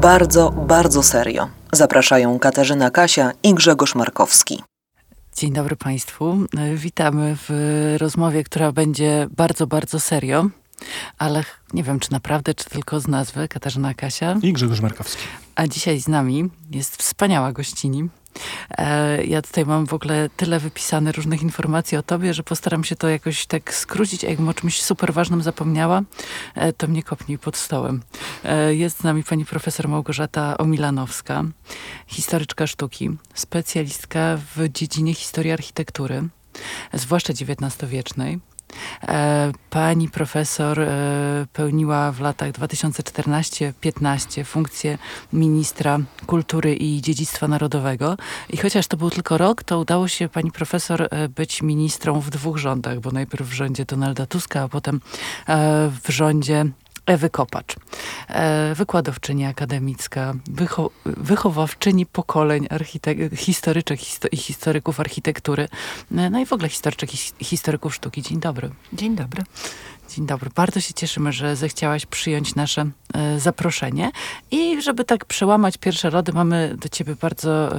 Bardzo, bardzo serio. Zapraszają Katarzyna Kasia i Grzegorz Markowski. Dzień dobry Państwu. Witamy w rozmowie, która będzie bardzo, bardzo serio, ale nie wiem, czy naprawdę, czy tylko z nazwy Katarzyna Kasia. I Grzegorz Markowski. A dzisiaj z nami jest wspaniała gościni. E, ja tutaj mam w ogóle tyle wypisane różnych informacji o tobie, że postaram się to jakoś tak skrócić. A jakbym o czymś super ważnym zapomniała, e, to mnie kopnij pod stołem. E, jest z nami pani profesor Małgorzata Omilanowska, historyczka sztuki, specjalistka w dziedzinie historii architektury, zwłaszcza XIX-wiecznej. E, pani profesor e, pełniła w latach 2014-15 funkcję ministra kultury i dziedzictwa narodowego. I chociaż to był tylko rok, to udało się pani profesor e, być ministrą w dwóch rządach, bo najpierw w rządzie Donalda Tuska, a potem w rządzie Ewy Kopacz, e, wykładowczyni akademicka, wycho wychowawczyni pokoleń historyczek i historyków architektury, e, no i w ogóle historyczek i historyków sztuki. Dzień dobry. Dzień dobry. Dzień dobry. Bardzo się cieszymy, że zechciałaś przyjąć nasze e, zaproszenie. I żeby tak przełamać pierwsze rody, mamy do ciebie bardzo,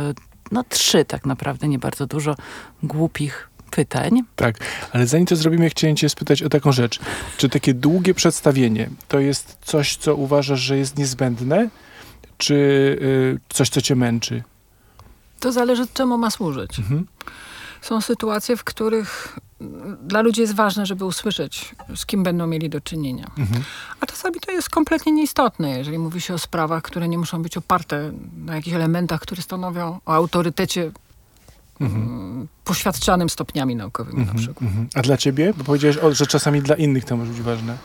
no trzy tak naprawdę, nie bardzo dużo, głupich pytań. Tak, ale zanim to zrobimy, chciałem cię spytać o taką rzecz. Czy takie długie przedstawienie to jest coś, co uważasz, że jest niezbędne? Czy y, coś, co cię męczy? To zależy, czemu ma służyć. Mhm. Są sytuacje, w których dla ludzi jest ważne, żeby usłyszeć, z kim będą mieli do czynienia. Mhm. A czasami to jest kompletnie nieistotne, jeżeli mówi się o sprawach, które nie muszą być oparte na jakichś elementach, które stanowią o autorytecie mhm. poświadczanym stopniami naukowymi mhm, na przykład. Mhm. A dla ciebie? Bo powiedziałeś, o, że czasami dla innych to może być ważne.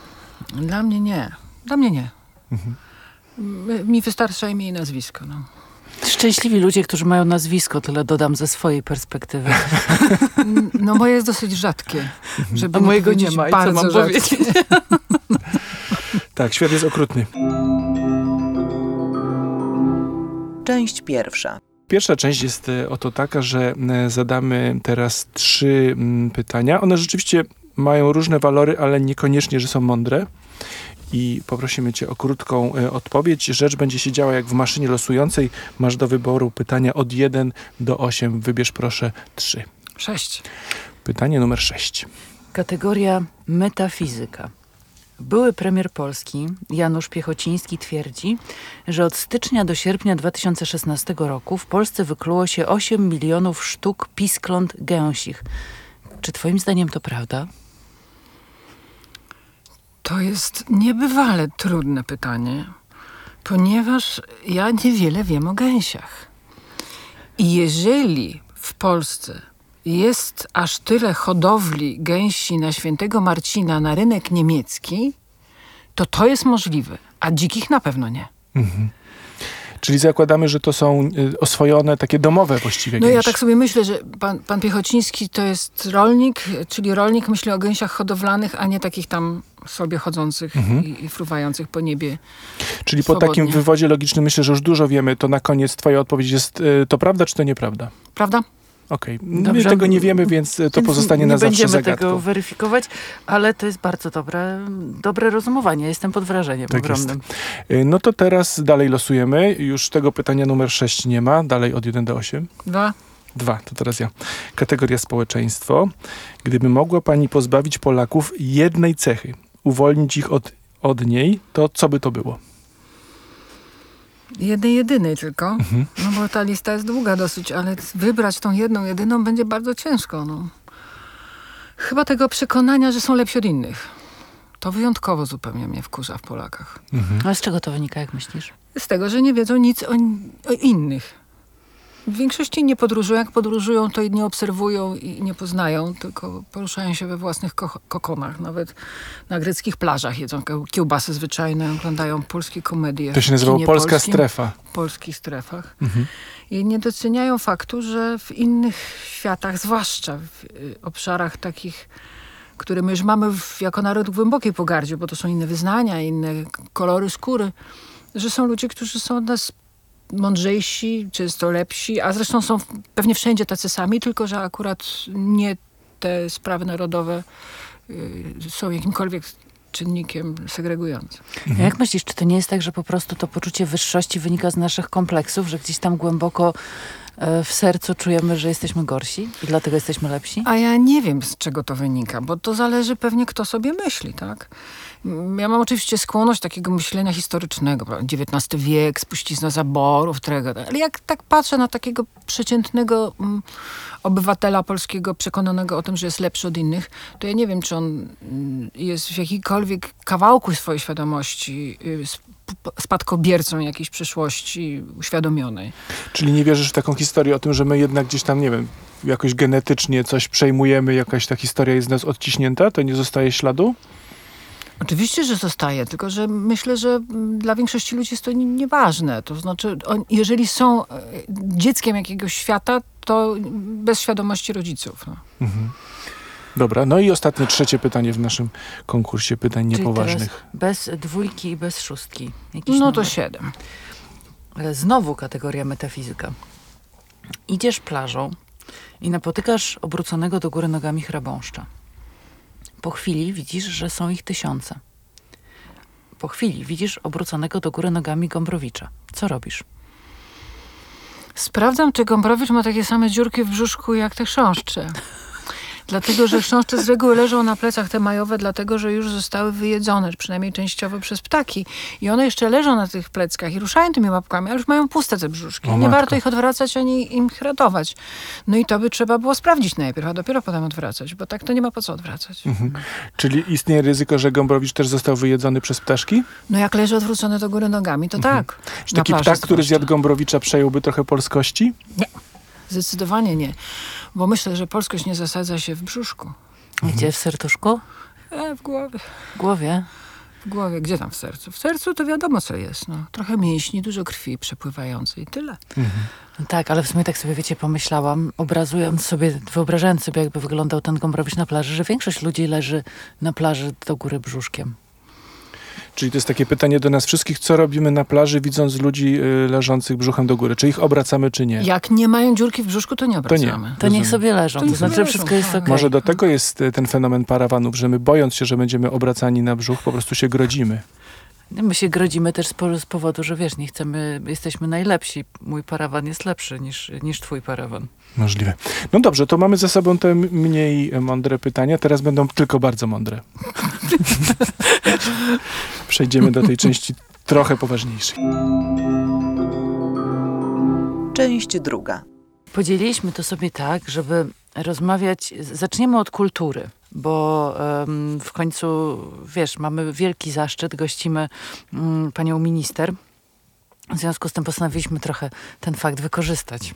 Dla mnie nie. Dla mnie nie. Mhm. Mi wystarcza imię i nazwisko. No. Szczęśliwi ludzie, którzy mają nazwisko, tyle dodam ze swojej perspektywy. No moje jest dosyć rzadkie. Żeby A mojego nie ma i co mam rzadkie. powiedzieć? tak, świat jest okrutny. Część pierwsza. Pierwsza część jest e, oto taka, że zadamy teraz trzy pytania. One rzeczywiście mają różne walory, ale niekoniecznie, że są mądre. I poprosimy Cię o krótką e, odpowiedź. Rzecz będzie się działa jak w maszynie losującej. Masz do wyboru pytania od 1 do 8. Wybierz proszę 3. 6. Pytanie numer 6. Kategoria metafizyka. Były premier Polski Janusz Piechociński twierdzi, że od stycznia do sierpnia 2016 roku w Polsce wykluło się 8 milionów sztuk piskląt gęsich. Czy twoim zdaniem to prawda? To jest niebywale trudne pytanie, ponieważ ja niewiele wiem o gęsiach. I jeżeli w Polsce jest aż tyle hodowli gęsi na świętego Marcina na rynek niemiecki, to to jest możliwe, a dzikich na pewno nie. Mhm. Czyli zakładamy, że to są y, oswojone, takie domowe właściwie No ja tak sobie myślę, że pan, pan Piechociński to jest rolnik, czyli rolnik myśli o gęsiach hodowlanych, a nie takich tam sobie chodzących mhm. i, i, fruwających po niebie. Czyli swobodnie. po takim wywodzie logicznym myślę, że już dużo wiemy. To na koniec twoja odpowiedź jest, y, to prawda czy to nieprawda? Prawda. Okej, okay. my tego nie wiemy, więc to więc pozostanie na zawsze zagadką. Nie będziemy tego weryfikować, ale to jest bardzo dobre, dobre rozumowanie. Jestem pod wrażeniem tak ogromnym. Jest. No to teraz dalej losujemy. Już tego pytania numer 6 nie ma. Dalej od 1 do 8. Dwa. Dwa, to teraz ja. Kategoria społeczeństwo. Gdyby mogła pani pozbawić Polaków jednej cechy, uwolnić ich od, od niej, to co by to było? Jednej jedynej tylko, mhm. no bo ta lista jest długa dosyć, ale wybrać tą jedną jedyną będzie bardzo ciężko. No. Chyba tego przekonania, że są lepsi od innych. To wyjątkowo zupełnie mnie wkurza w Polakach. Mhm. A z czego to wynika, jak myślisz? Z tego, że nie wiedzą nic o, o innych. W większości nie podróżują. Jak podróżują, to nie obserwują i nie poznają, tylko poruszają się we własnych ko kokonach. Nawet na greckich plażach jedzą kiełbasy zwyczajne, oglądają polskie komedie. To się nazywało Polska polskim, Strefa. W polskich strefach. Mhm. I nie doceniają faktu, że w innych światach, zwłaszcza w y, obszarach takich które my już mamy w, jako naród w głębokiej pogardzie, bo to są inne wyznania, inne kolory skóry, że są ludzie, którzy są od nas często lepsi, a zresztą są pewnie wszędzie tacy sami, tylko że akurat nie te sprawy narodowe y, są jakimkolwiek czynnikiem segregującym. A Jak myślisz, czy to nie jest tak, że po prostu to poczucie wyższości wynika z naszych kompleksów, że gdzieś tam głęboko e, w sercu czujemy, że jesteśmy gorsi i dlatego jesteśmy lepsi? A ja nie wiem, z czego to wynika, bo to zależy pewnie, kto sobie myśli, tak? Mm, Ja mam oczywiście skłonność takiego myślenia historycznego? XIX wiek, spuścizna zaborów, tego, ale jak tak patrzę na takiego przeciętnego mm, obywatela polskiego przekonanego o tym, że jest lepszy od innych, to ja nie wiem, czy on mm, jest w jakikolwiek kawałku swojej świadomości y, sp- spadkobiercą jakiejś przyszłości uświadomionej. Czyli nie wierzysz w taką historię o tym, że my jednak gdzieś tam, nie wiem, jakoś genetycznie coś przejmujemy, jakaś ta historia jest z nas odciśnięta, to nie zostaje śladu? Oczywiście, że zostaje, tylko że myślę, że mm, dla większości ludzi jest to ni- nieważne. To znaczy, on, jeżeli są e, dzieckiem jakiegoś świata, to bez świadomości rodziców. No. Dobra, no i ostatnie, trzecie pytanie w naszym konkursie pytań Czyli niepoważnych. teraz bez dwójki i bez szóstki. Jakiś no to numer. siedem. Ale znowu kategoria metafizyka. Idziesz plażą i napotykasz obróconego do góry nogami chrabąszcza. Po chwili widzisz, że są ich tysiące. Po chwili widzisz obróconego do góry nogami Gombrowicza. Co robisz? Sprawdzam, czy Gombrowicz ma takie same dziurki w brzuszku jak te chrząszcze. Dlatego, że chrząszcze z reguły leżą na plecach te majowe, dlatego, że już zostały wyjedzone, przynajmniej częściowo przez ptaki. I one jeszcze leżą na tych pleckach i ruszają tymi łapkami, ale już mają puste te brzuszki. O nie matko. warto ich odwracać ani im ratować. No i to by trzeba było sprawdzić najpierw, a dopiero potem odwracać, bo tak to nie ma po co odwracać. Mhm. Czyli istnieje ryzyko, że Gombrowicz też został wyjedzony przez ptaszki? No jak leży odwrócony do góry nogami, to tak. Czy taki ptak, który zjadł Gombrowicza, przejąłby trochę polskości? Zdecydowanie nie. Bo myślę, że polskość nie zasadza się w brzuszku. Gdzie? W serduszku? E, w głowie. W głowie? W głowie, gdzie tam w sercu? W sercu to wiadomo, co jest. No. Trochę mięśni, dużo krwi przepływającej i tyle. No tak, ale w sumie tak sobie, wiecie, pomyślałam, obrazując sobie, wyobrażając sobie, jakby wyglądał ten Gombrowicz na plaży, że większość ludzi leży na plaży do góry brzuszkiem. Czyli to jest takie pytanie do nas wszystkich, co robimy na plaży, widząc ludzi y, leżących brzuchem do góry? Czy ich obracamy, czy nie? Jak nie mają dziurki w brzuszku, to nie nie. obracamy. To niech sobie leżą, To to, znaczy leżą, wszystko jest tak. okej. Może do tego jest y, ten fenomen parawanów, że my bojąc się, że będziemy obracani na brzuch, po prostu się grodzimy. My się grodzimy też z, po- z powodu, że wiesz, nie chcemy, jesteśmy najlepsi. Mój parawan jest lepszy niż, niż twój parawan. Możliwe. No dobrze, to mamy za sobą te mniej mądre pytania. Teraz będą tylko bardzo mądre. Przejdziemy do tej części trochę poważniejszej. Część druga. Podzieliliśmy to sobie tak, żeby rozmawiać. Zaczniemy od kultury, bo w końcu, wiesz, mamy wielki zaszczyt, gościmy mm, panią minister. W związku z tym postanowiliśmy trochę ten fakt wykorzystać.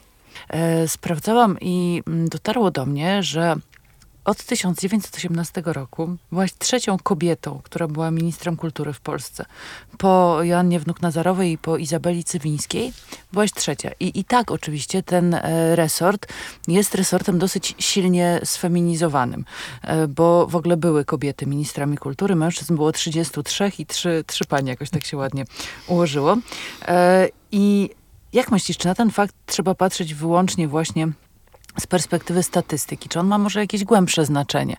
E, sprawdzałam i mm, dotarło do mnie, że od 1918 roku byłaś trzecią kobietą, która była ministrem kultury w Polsce. Po Joannie Wnuk-Nazarowej i po Izabeli Cywińskiej byłaś trzecia. I, I tak oczywiście ten e, resort jest resortem dosyć silnie sfeminizowanym, e, bo w ogóle były kobiety ministrami kultury, mężczyzn było 33 i trzy, trzy panie, jakoś tak się ładnie ułożyło. E, I jak myślisz, czy na ten fakt trzeba patrzeć wyłącznie właśnie z perspektywy statystyki? Czy on ma może jakieś głębsze znaczenie?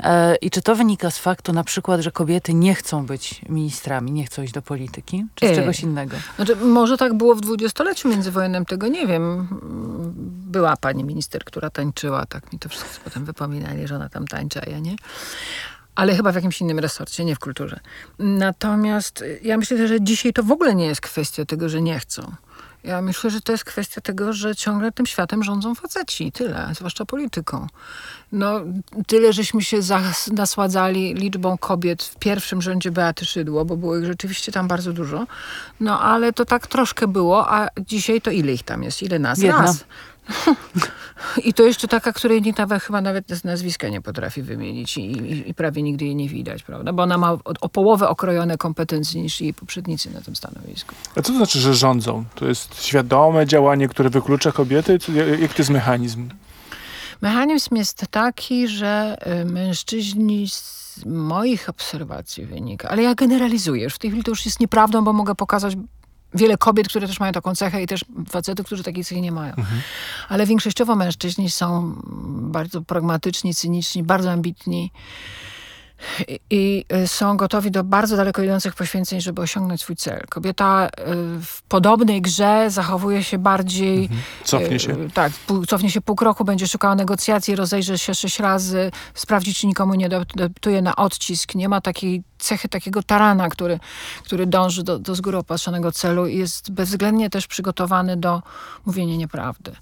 E, I czy to wynika z faktu na przykład, że kobiety nie chcą być ministrami, nie chcą iść do polityki? Czy z E. czegoś innego? Znaczy, może tak było w dwudziestoleciu międzywojennym, tego nie wiem. Była pani minister, która tańczyła, tak mi to wszyscy potem wypominali, że ona tam tańczy, a ja nie. Ale chyba w jakimś innym resorcie, nie w kulturze. Natomiast ja myślę, że dzisiaj to w ogóle nie jest kwestia tego, że nie chcą. Ja myślę, że to jest kwestia tego, że ciągle tym światem rządzą faceci i tyle, zwłaszcza polityką. No, tyle, żeśmy się nasładzali liczbą kobiet w pierwszym rządzie Beaty Szydło, bo było ich rzeczywiście tam bardzo dużo. No, ale to tak troszkę było, a dzisiaj to ile ich tam jest? Ile nas? Jedna. Raz. I to jeszcze taka, której nawet chyba nawet z nazwiska nie potrafi wymienić i, i, i prawie nigdy jej nie widać, prawda? Bo ona ma o, o połowę okrojone kompetencje niż jej poprzednicy na tym stanowisku. A co to znaczy, że rządzą? To jest świadome działanie, które wyklucza kobiety? Jak- to jest mechanizm? Mechanizm jest taki, że y, mężczyźni z moich obserwacji wynika, ale ja generalizuję, już w tej chwili to już jest nieprawdą, bo mogę pokazać wiele kobiet, które też mają taką cechę i też facetów, którzy takiej cechy nie mają. Ale większościowo mężczyźni są bardzo pragmatyczni, cyniczni, bardzo ambitni i- y, są gotowi do bardzo daleko idących poświęceń, żeby osiągnąć swój cel. Kobieta y, w podobnej grze zachowuje się bardziej... Cofnie się. y, Tak, pół- cofnie się pół kroku, będzie szukała negocjacji, rozejrzy się sześć razy, sprawdzi, czy nikomu nie doptuje na odcisk. Nie ma takiej cechy takiego tarana, który, który dąży do, do z góry opatrzonego celu i jest bezwzględnie też przygotowany do mówienia nieprawdy.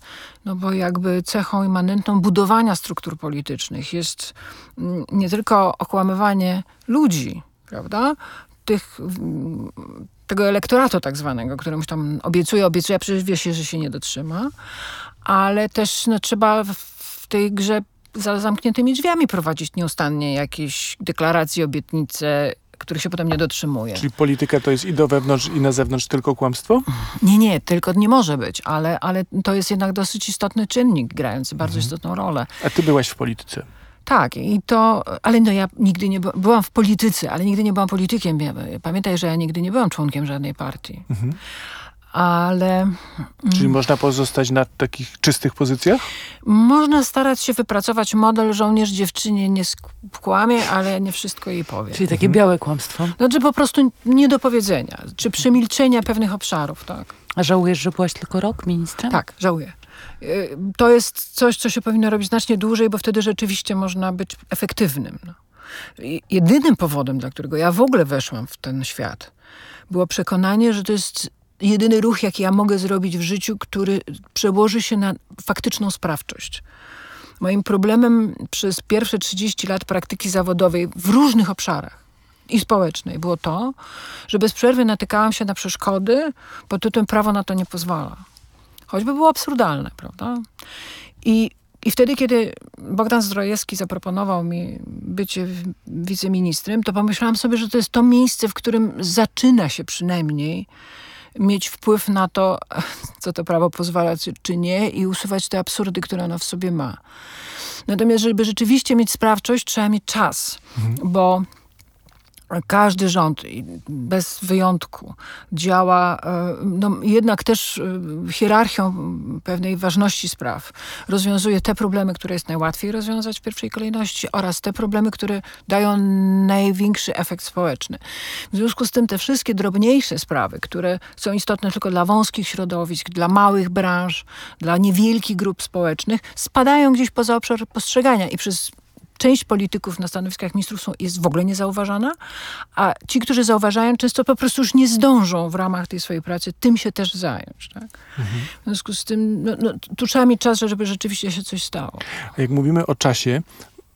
No bo jakby cechą immanentną budowania struktur politycznych jest mm, nie tylko okłamywanie ludzi, prawda? Tych, mm, tego elektoratu tak zwanego, któremuś tam obiecuje, obiecuje, a przecież wie się, że się nie dotrzyma, ale też no, trzeba w, w tej grze za zamkniętymi drzwiami prowadzić nieustannie jakieś deklaracje, obietnice, których się potem nie dotrzymuje. Czyli polityka to jest i do wewnątrz, i na zewnątrz tylko kłamstwo? Nie, nie, tylko nie może być, ale, ale to jest jednak dosyć istotny czynnik, grający bardzo istotną rolę. A ty byłaś w polityce. Tak, i to, ale no ja nigdy nie by, byłam w polityce, ale nigdy nie byłam politykiem. Pamiętaj, że ja nigdy nie byłam członkiem żadnej partii. Ale Czyli można pozostać na takich czystych pozycjach? można starać się wypracować model żołnierz dziewczynie nie skłamie, ale nie wszystko jej powie. Czyli takie białe kłamstwo. Znaczy po prostu nie do powiedzenia, czy przemilczenia pewnych obszarów, tak. A żałujesz, że byłaś tylko rok ministrem? Tak, żałuję. Y, To jest coś, co się powinno robić znacznie dłużej, bo wtedy rzeczywiście można być efektywnym. No. Jedynym powodem, dla którego ja w ogóle weszłam w ten świat, było przekonanie, że to jest jedyny ruch, jaki ja mogę zrobić w życiu, który przełoży się na faktyczną sprawczość. Moim problemem przez pierwsze 30 lat praktyki zawodowej w różnych obszarach i społecznej było to, że bez przerwy natykałam się na przeszkody pod tytułem prawo na to nie pozwala. Choćby było absurdalne, prawda? I, I wtedy, kiedy Bogdan Zdrojewski zaproponował mi bycie wiceministrem, to pomyślałam sobie, że to jest to miejsce, w którym zaczyna się przynajmniej mieć wpływ na to, co to prawo pozwala, czy- nie, i usuwać te absurdy, które ono w sobie ma. Natomiast, żeby rzeczywiście mieć sprawczość, trzeba mieć czas, bo każdy rząd, bez wyjątku, działa e, no, jednak też e, hierarchią pewnej ważności spraw. Rozwiązuje te problemy, które jest najłatwiej rozwiązać w pierwszej kolejności oraz te problemy, które dają największy efekt społeczny. W związku z tym te wszystkie drobniejsze sprawy, które są istotne tylko dla wąskich środowisk, dla małych branż, dla niewielkich grup społecznych, spadają gdzieś poza obszar postrzegania i przez część polityków na stanowiskach ministrów są, jest w ogóle niezauważana, a ci, którzy zauważają, często po prostu już nie zdążą w ramach tej swojej pracy tym się też zająć. Tak? W związku z tym no, no, tu trzeba mieć czas, żeby rzeczywiście się coś stało. A jak mówimy o czasie,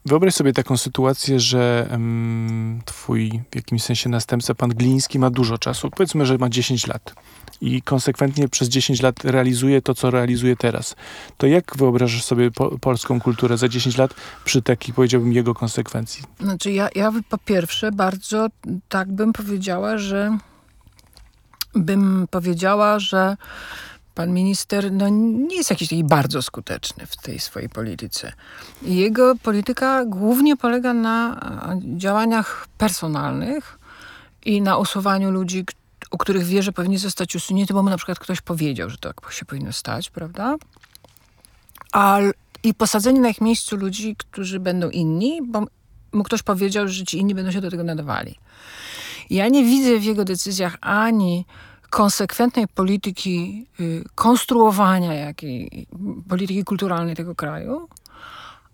wyobraź sobie taką sytuację, że em, twój w jakimś sensie następca, pan Gliński, ma dużo czasu. Powiedzmy, że ma 10 lat i konsekwentnie przez 10 lat realizuje to, co realizuje teraz. To jak wyobrażasz sobie po, polską kulturę za 10 lat przy takich, powiedziałbym, jego konsekwencji? Znaczy ja, ja po pierwsze bardzo tak bym powiedziała, że bym powiedziała, że pan minister no, nie jest jakiś taki bardzo skuteczny w tej swojej polityce. Jego polityka głównie polega na e, działaniach personalnych i na usuwaniu ludzi, u których wie, że powinni zostać usunięci, bo mu na przykład ktoś powiedział, że tak się powinno stać, prawda? A, I posadzenie na ich miejscu ludzi, którzy będą inni, bo mu ktoś powiedział, że ci inni będą się do tego nadawali. Ja nie widzę w jego decyzjach ani konsekwentnej polityki y, konstruowania jakiej polityki kulturalnej tego kraju,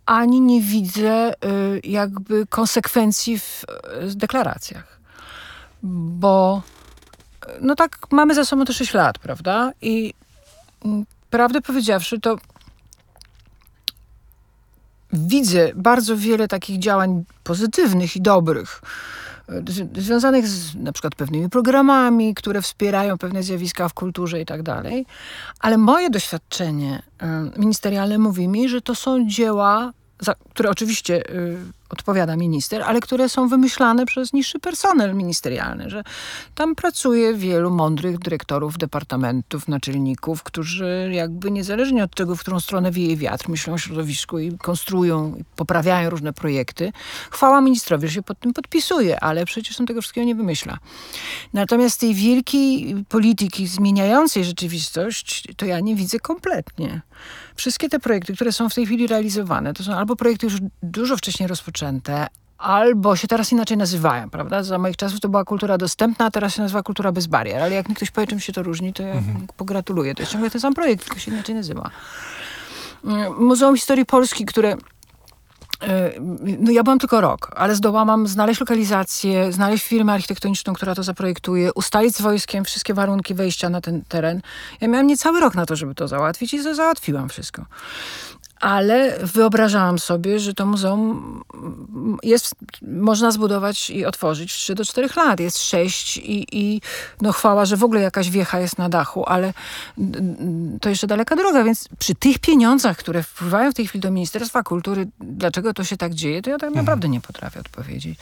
ani nie widzę y, jakby konsekwencji w y, deklaracjach. Bo no tak mamy za sobą te 6 lat, prawda? I mm, prawdę powiedziawszy, to widzę bardzo wiele takich działań pozytywnych i dobrych, związanych z na przykład pewnymi programami, które wspierają pewne zjawiska w kulturze i tak dalej. Ale moje doświadczenie e, ministerialne mówi mi, że to są dzieła, za, które oczywiście e, odpowiada minister, ale które są wymyślane przez niższy personel ministerialny, że tam pracuje wielu mądrych dyrektorów departamentów, naczelników, którzy jakby niezależnie od tego, w którą stronę wieje wiatr, myślą o środowisku i konstruują, i poprawiają różne projekty. Chwała ministrowi, że się pod tym podpisuje, ale przecież on tego wszystkiego nie wymyśla. Natomiast tej wielkiej polityki zmieniającej rzeczywistość, to ja nie widzę kompletnie. Wszystkie te projekty, które są w tej chwili realizowane, to są albo projekty już dużo wcześniej rozpoczęte, albo się teraz inaczej nazywają, prawda? Za moich czasów to była kultura dostępna, a teraz się nazywa kultura bez barier. Ale jak mi ktoś powie, czym się to różni, to ja pogratuluję. To jest ciągle ten sam projekt, tylko się inaczej nazywa. Mm, Muzeum Historii Polski, które No ja byłam tylko rok, ale zdołałam znaleźć lokalizację, znaleźć firmę architektoniczną, która to zaprojektuje, ustalić z wojskiem wszystkie warunki wejścia na ten teren. Ja miałam niecały rok na to, żeby to załatwić i załatwiłam wszystko. Ale wyobrażałam sobie, że to muzeum jest, można zbudować i otworzyć w 3 do 4 lat. Jest 6 i, i no chwała, że w ogóle jakaś wiecha jest na dachu, ale to jeszcze daleka droga, więc przy tych pieniądzach, które wpływają w tej chwili do Ministerstwa Kultury, dlaczego to się tak dzieje, to ja tak naprawdę nie potrafię odpowiedzieć.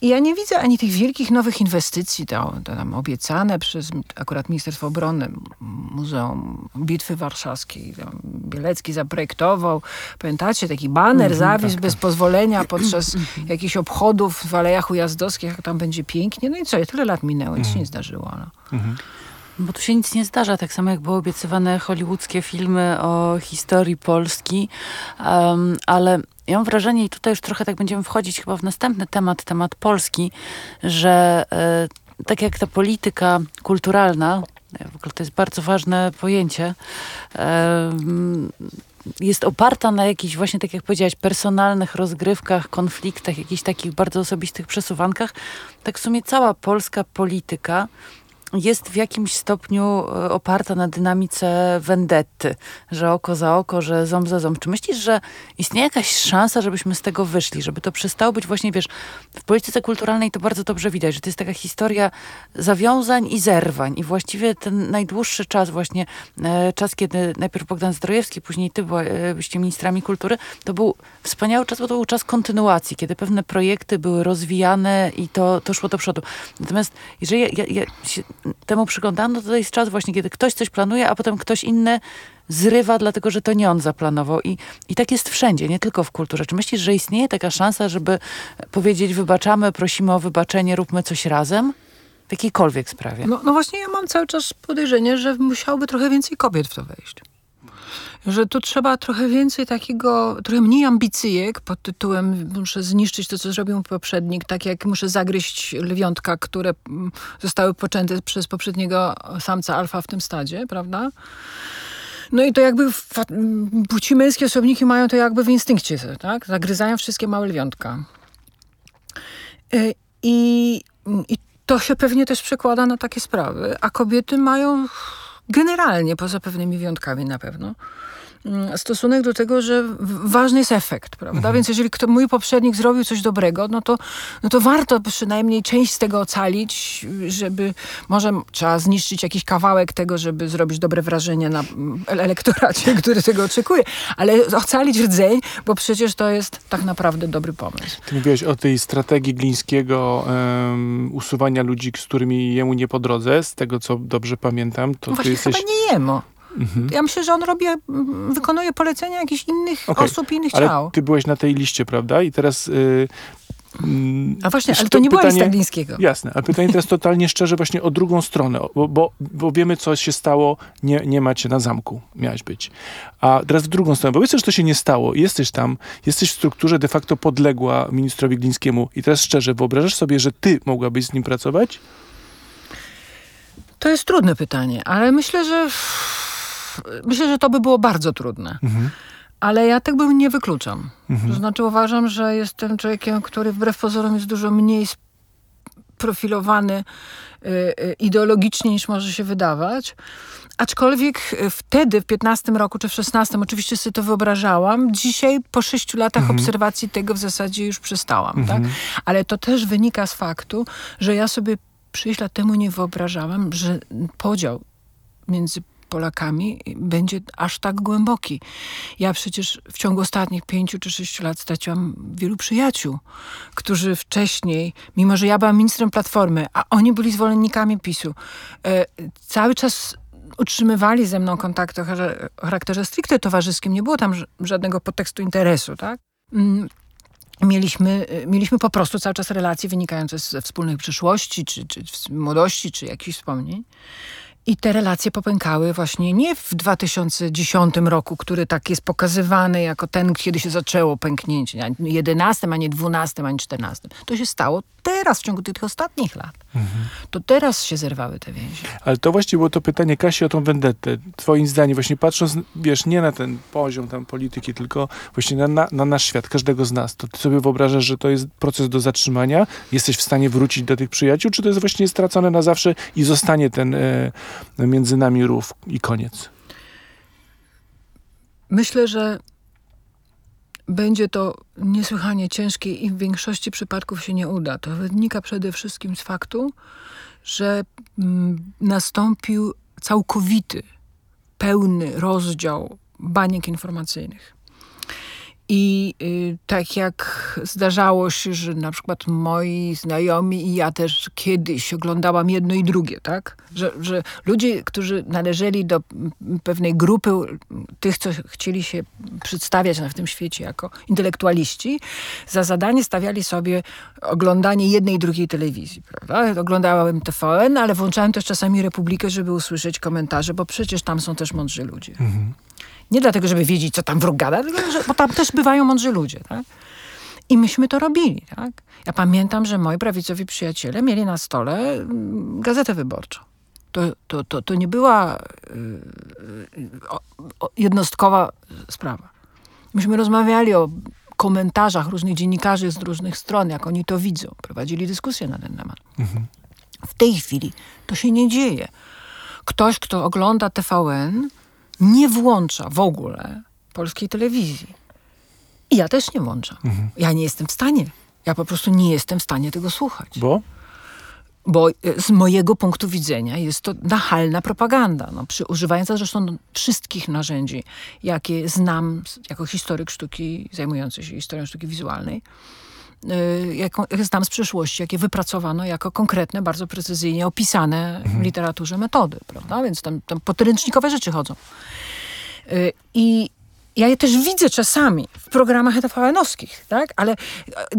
I ja nie widzę ani tych wielkich nowych inwestycji, to, to tam obiecane przez akurat Ministerstwo Obrony, Muzeum Bitwy Warszawskiej. Bielecki zaprojektował, pamiętacie, taki baner zawisł bez pozwolenia podczas jakichś obchodów w Alejach Ujazdowskich, jak tam będzie pięknie. No i co, tyle lat minęło, nic się nie zdarzyło. No. Bo tu się nic nie zdarza, tak samo jak były obiecywane hollywoodzkie filmy o historii Polski, Em, ale ja mam wrażenie, i tutaj już trochę tak będziemy wchodzić chyba w następny temat, temat Polski, że e, tak jak ta polityka kulturalna, w ogóle to jest bardzo ważne pojęcie, em, jest oparta na jakichś właśnie, tak jak powiedziałaś, personalnych rozgrywkach, konfliktach, jakichś takich bardzo osobistych przesuwankach, tak w sumie cała polska polityka jest w jakimś stopniu e, oparta na dynamice vendetty, że oko za oko, że ząb za ząb. Czy myślisz, że istnieje jakaś szansa, żebyśmy z tego wyszli, żeby to przestało być właśnie, wiesz, w polityce kulturalnej to bardzo dobrze widać, że to jest taka historia zawiązań i zerwań i właściwie ten najdłuższy czas właśnie, e, czas, kiedy najpierw Bogdan Zdrojewski, później ty e, byliście ministrami kultury, to był wspaniały czas, bo to był czas kontynuacji, kiedy pewne projekty były rozwijane i to, to szło do przodu. Natomiast jeżeli ja, ja, ja się temu przyglądam, no to to jest czas właśnie, kiedy ktoś coś planuje, a potem ktoś inny zrywa, dlatego że to nie on zaplanował. I, I tak jest wszędzie, nie tylko w kulturze. Czy myślisz, że istnieje taka szansa, żeby powiedzieć, wybaczamy, prosimy o wybaczenie, róbmy coś razem? W jakiejkolwiek sprawie. No, no właśnie ja mam cały czas podejrzenie, że musiałoby trochę więcej kobiet w to wejść. Że tu trzeba trochę więcej takiego, trochę mniej ambicyjek pod tytułem muszę zniszczyć to, co zrobił poprzednik, tak jak muszę zagryźć lwiątka, które mm, zostały poczęte przez poprzedniego samca alfa w tym stadzie, prawda? No i to jakby fa- m, płci męskie osobniki mają to jakby w instynkcie, tak? Zagryzają wszystkie małe lwiątka. Y, I, I to się pewnie też przekłada na takie sprawy, a kobiety mają generalnie, poza pewnymi wyjątkami na pewno, stosunek do tego, że ważny jest efekt, prawda? Więc jeżeli kto, mój poprzednik zrobił coś dobrego, no to, no to warto przynajmniej część z tego ocalić, żeby może trzeba zniszczyć jakiś kawałek tego, żeby zrobić dobre wrażenie na mm, ele- elektoracie, który tego oczekuje, ale ocalić rdzeń, bo przecież to jest tak naprawdę dobry pomysł. Ty mówiłeś o tej strategii Glińskiego em, usuwania ludzi, z którymi jemu nie po drodze. Z tego, co dobrze pamiętam, to No ty właśnie jesteś... chyba nie jemu. Ja myślę, że on robi, mm, wykonuje polecenia jakichś innych Okej, osób, innych Ale ciał. ty byłeś na tej liście, prawda? I teraz... Y, mm, A właśnie, ale to to nie była lista Glińskiego. Jasne, ale pytanie teraz totalnie szczerze właśnie o drugą stronę, bo, bo, bo wiemy, co się stało, nie, nie macie na zamku, miałeś być. A teraz w drugą stronę, bo wiesz, że to się nie stało, jesteś tam, jesteś w strukturze de facto podległa ministrowi Glińskiemu i teraz szczerze, wyobrażasz sobie, że ty mogłabyś z nim pracować? To jest trudne pytanie, ale myślę, że myślę, że to by było bardzo trudne. Ale ja tego nie wykluczam. To znaczy uważam, że jestem człowiekiem, który wbrew pozorom jest dużo mniej sprofilowany y, y, ideologicznie niż może się wydawać. Aczkolwiek y, wtedy, w 15 roku czy w 16, oczywiście sobie to wyobrażałam. Dzisiaj, po sześciu latach obserwacji tego w zasadzie już przestałam. Tak? Ale to też wynika z faktu, że ja sobie 6 lat temu nie wyobrażałam, że podział między Polakami będzie aż tak głęboki. Ja przecież w ciągu ostatnich pięciu czy sześciu lat straciłam wielu przyjaciół, którzy wcześniej, mimo że ja byłam ministrem Platformy, a oni byli zwolennikami PiSu, e, cały czas utrzymywali ze mną kontakty o charakterze- stricte towarzyskim. Nie było tam żadnego podtekstu interesu, tak? Mm, Mieliśmy, mieliśmy po prostu cały czas relacje wynikające ze wspólnych przyszłości, czy, czy młodości, czy jakichś wspomnień. I te relacje popękały właśnie nie w 2010 roku, który tak jest pokazywany jako ten, kiedy się zaczęło pęknięcie, ani 11, ani 12, ani 14. To się stało teraz, w ciągu tych ostatnich lat. To teraz się zerwały te więzi. Ale to właśnie było to pytanie Kasi o tą vendettę. Twoim zdaniem, właśnie patrząc, wiesz, nie na ten poziom tam polityki, tylko właśnie na, na, na nasz świat, każdego z nas, to ty sobie wyobrażasz, że to jest proces do zatrzymania? Jesteś w stanie wrócić do tych przyjaciół, czy to jest właśnie stracone na zawsze i zostanie ten e, między nami rów i koniec? Myślę, że będzie to niesłychanie ciężkie i w większości przypadków się nie uda. To wynika przede wszystkim z faktu, że mm, nastąpił całkowity, pełny rozdział baniek informacyjnych. I y, tak jak zdarzało się, że na przykład moi znajomi i ja też kiedyś oglądałam jedno i drugie, tak? Że, że ludzie, którzy należeli do pewnej grupy tych, co chcieli się przedstawiać w tym świecie jako intelektualiści, za zadanie stawiali sobie oglądanie jednej i drugiej telewizji, prawda? Oglądałem TVN, ale włączałem też czasami Republikę, żeby usłyszeć komentarze, bo przecież tam są też mądrzy ludzie. Nie dlatego, żeby wiedzieć, co tam wróg gada, tylko że, bo tam też bywają mądrzy ludzie. Tak? I myśmy to robili. Tak? Ja pamiętam, że moi prawicowi przyjaciele mieli na stole mm, gazetę wyborczą. To, to, to, to nie była y, y, jednostkowa sprawa. Myśmy rozmawiali o komentarzach różnych dziennikarzy z różnych stron, jak oni to widzą. Prowadzili dyskusję na ten temat. W tej chwili to się nie dzieje. Ktoś, kto ogląda TVN, nie włącza w ogóle polskiej telewizji. I ja też nie włączam. Ja nie jestem w stanie. Ja po prostu nie jestem w stanie tego słuchać. Bo? Bo e, z mojego punktu widzenia jest to nachalna propaganda. No, przy, używająca zresztą wszystkich narzędzi, jakie znam jako historyk sztuki, zajmujący się historią sztuki wizualnej, jaką, jak znam z przeszłości, jakie wypracowano jako konkretne, bardzo precyzyjnie opisane w literaturze metody, prawda? Więc tam, tam podręcznikowe rzeczy chodzą. Y, I ja je też widzę czasami w programach TVN-owskich, tak? Ale e,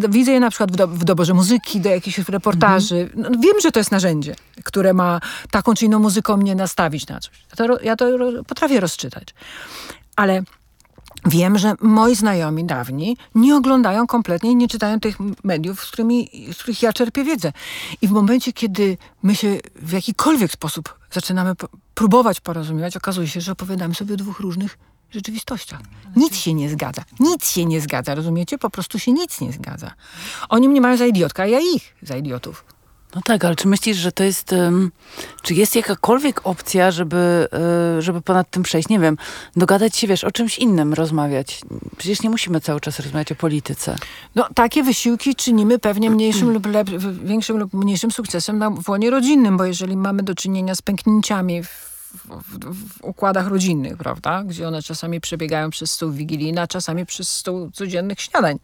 widzę je na przykład w, do, w doborze muzyki, do jakichś reportaży. No, wiem, że to jest narzędzie, które ma taką czy inną muzyką mnie nastawić na coś. Ja to, ja to potrafię rozczytać. Ale Wiem, że moi znajomi dawni nie oglądają kompletnie i nie czytają tych mediów, z, którymi, z których ja czerpię wiedzę. I w momencie, kiedy my się w jakikolwiek sposób zaczynamy próbować porozumiewać, okazuje się, że opowiadamy sobie o dwóch różnych rzeczywistościach. Nic się nie zgadza. Nic się nie zgadza, rozumiecie? Po prostu się nic nie zgadza. Oni mnie mają za idiotka, a ja ich za idiotów. No tak, ale czy myślisz, że to jest, em, czy jest jakakolwiek opcja, żeby, e, żeby ponad tym przejść? Nie wiem, dogadać się, wiesz, o czymś innym rozmawiać. Przecież nie musimy cały czas rozmawiać o polityce. No, takie wysiłki czynimy pewnie mniejszym lub większym lub mniejszym sukcesem na, łonie rodzinnym, bo jeżeli mamy do czynienia z pęknięciami w, w, w układach rodzinnych, prawda, gdzie one czasami przebiegają przez stół wigilijny, a czasami przez stół codziennych śniadań,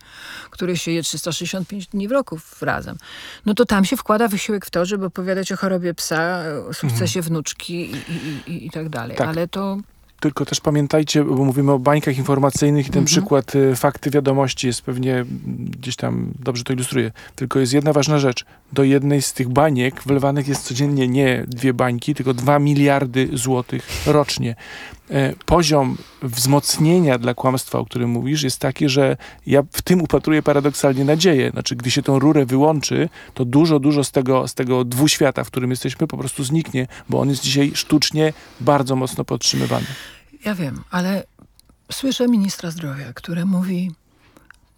które się je 365 dni w roku razem, no to tam się wkłada wysiłek w to, żeby opowiadać o chorobie psa, o sukcesie wnuczki i, i, i, i tak dalej. Tak. Ale to Tylko też pamiętajcie, bo mówimy o bańkach informacyjnych i ten przykład y, fakty wiadomości jest pewnie gdzieś tam dobrze to ilustruje. Tylko jest jedna ważna rzecz. Do jednej z tych baniek wlewanych jest codziennie nie dwie bańki, tylko dwa miliardy złotych rocznie. E, Poziom wzmocnienia dla kłamstwa, o którym mówisz, jest taki, że ja w tym upatruję paradoksalnie nadzieję. Znaczy, gdy się tą rurę wyłączy, to dużo, dużo z tego, z tego dwuświata, w którym jesteśmy, po prostu zniknie, bo on jest dzisiaj sztucznie bardzo mocno podtrzymywany. Ja wiem, ale słyszę ministra zdrowia, który mówi: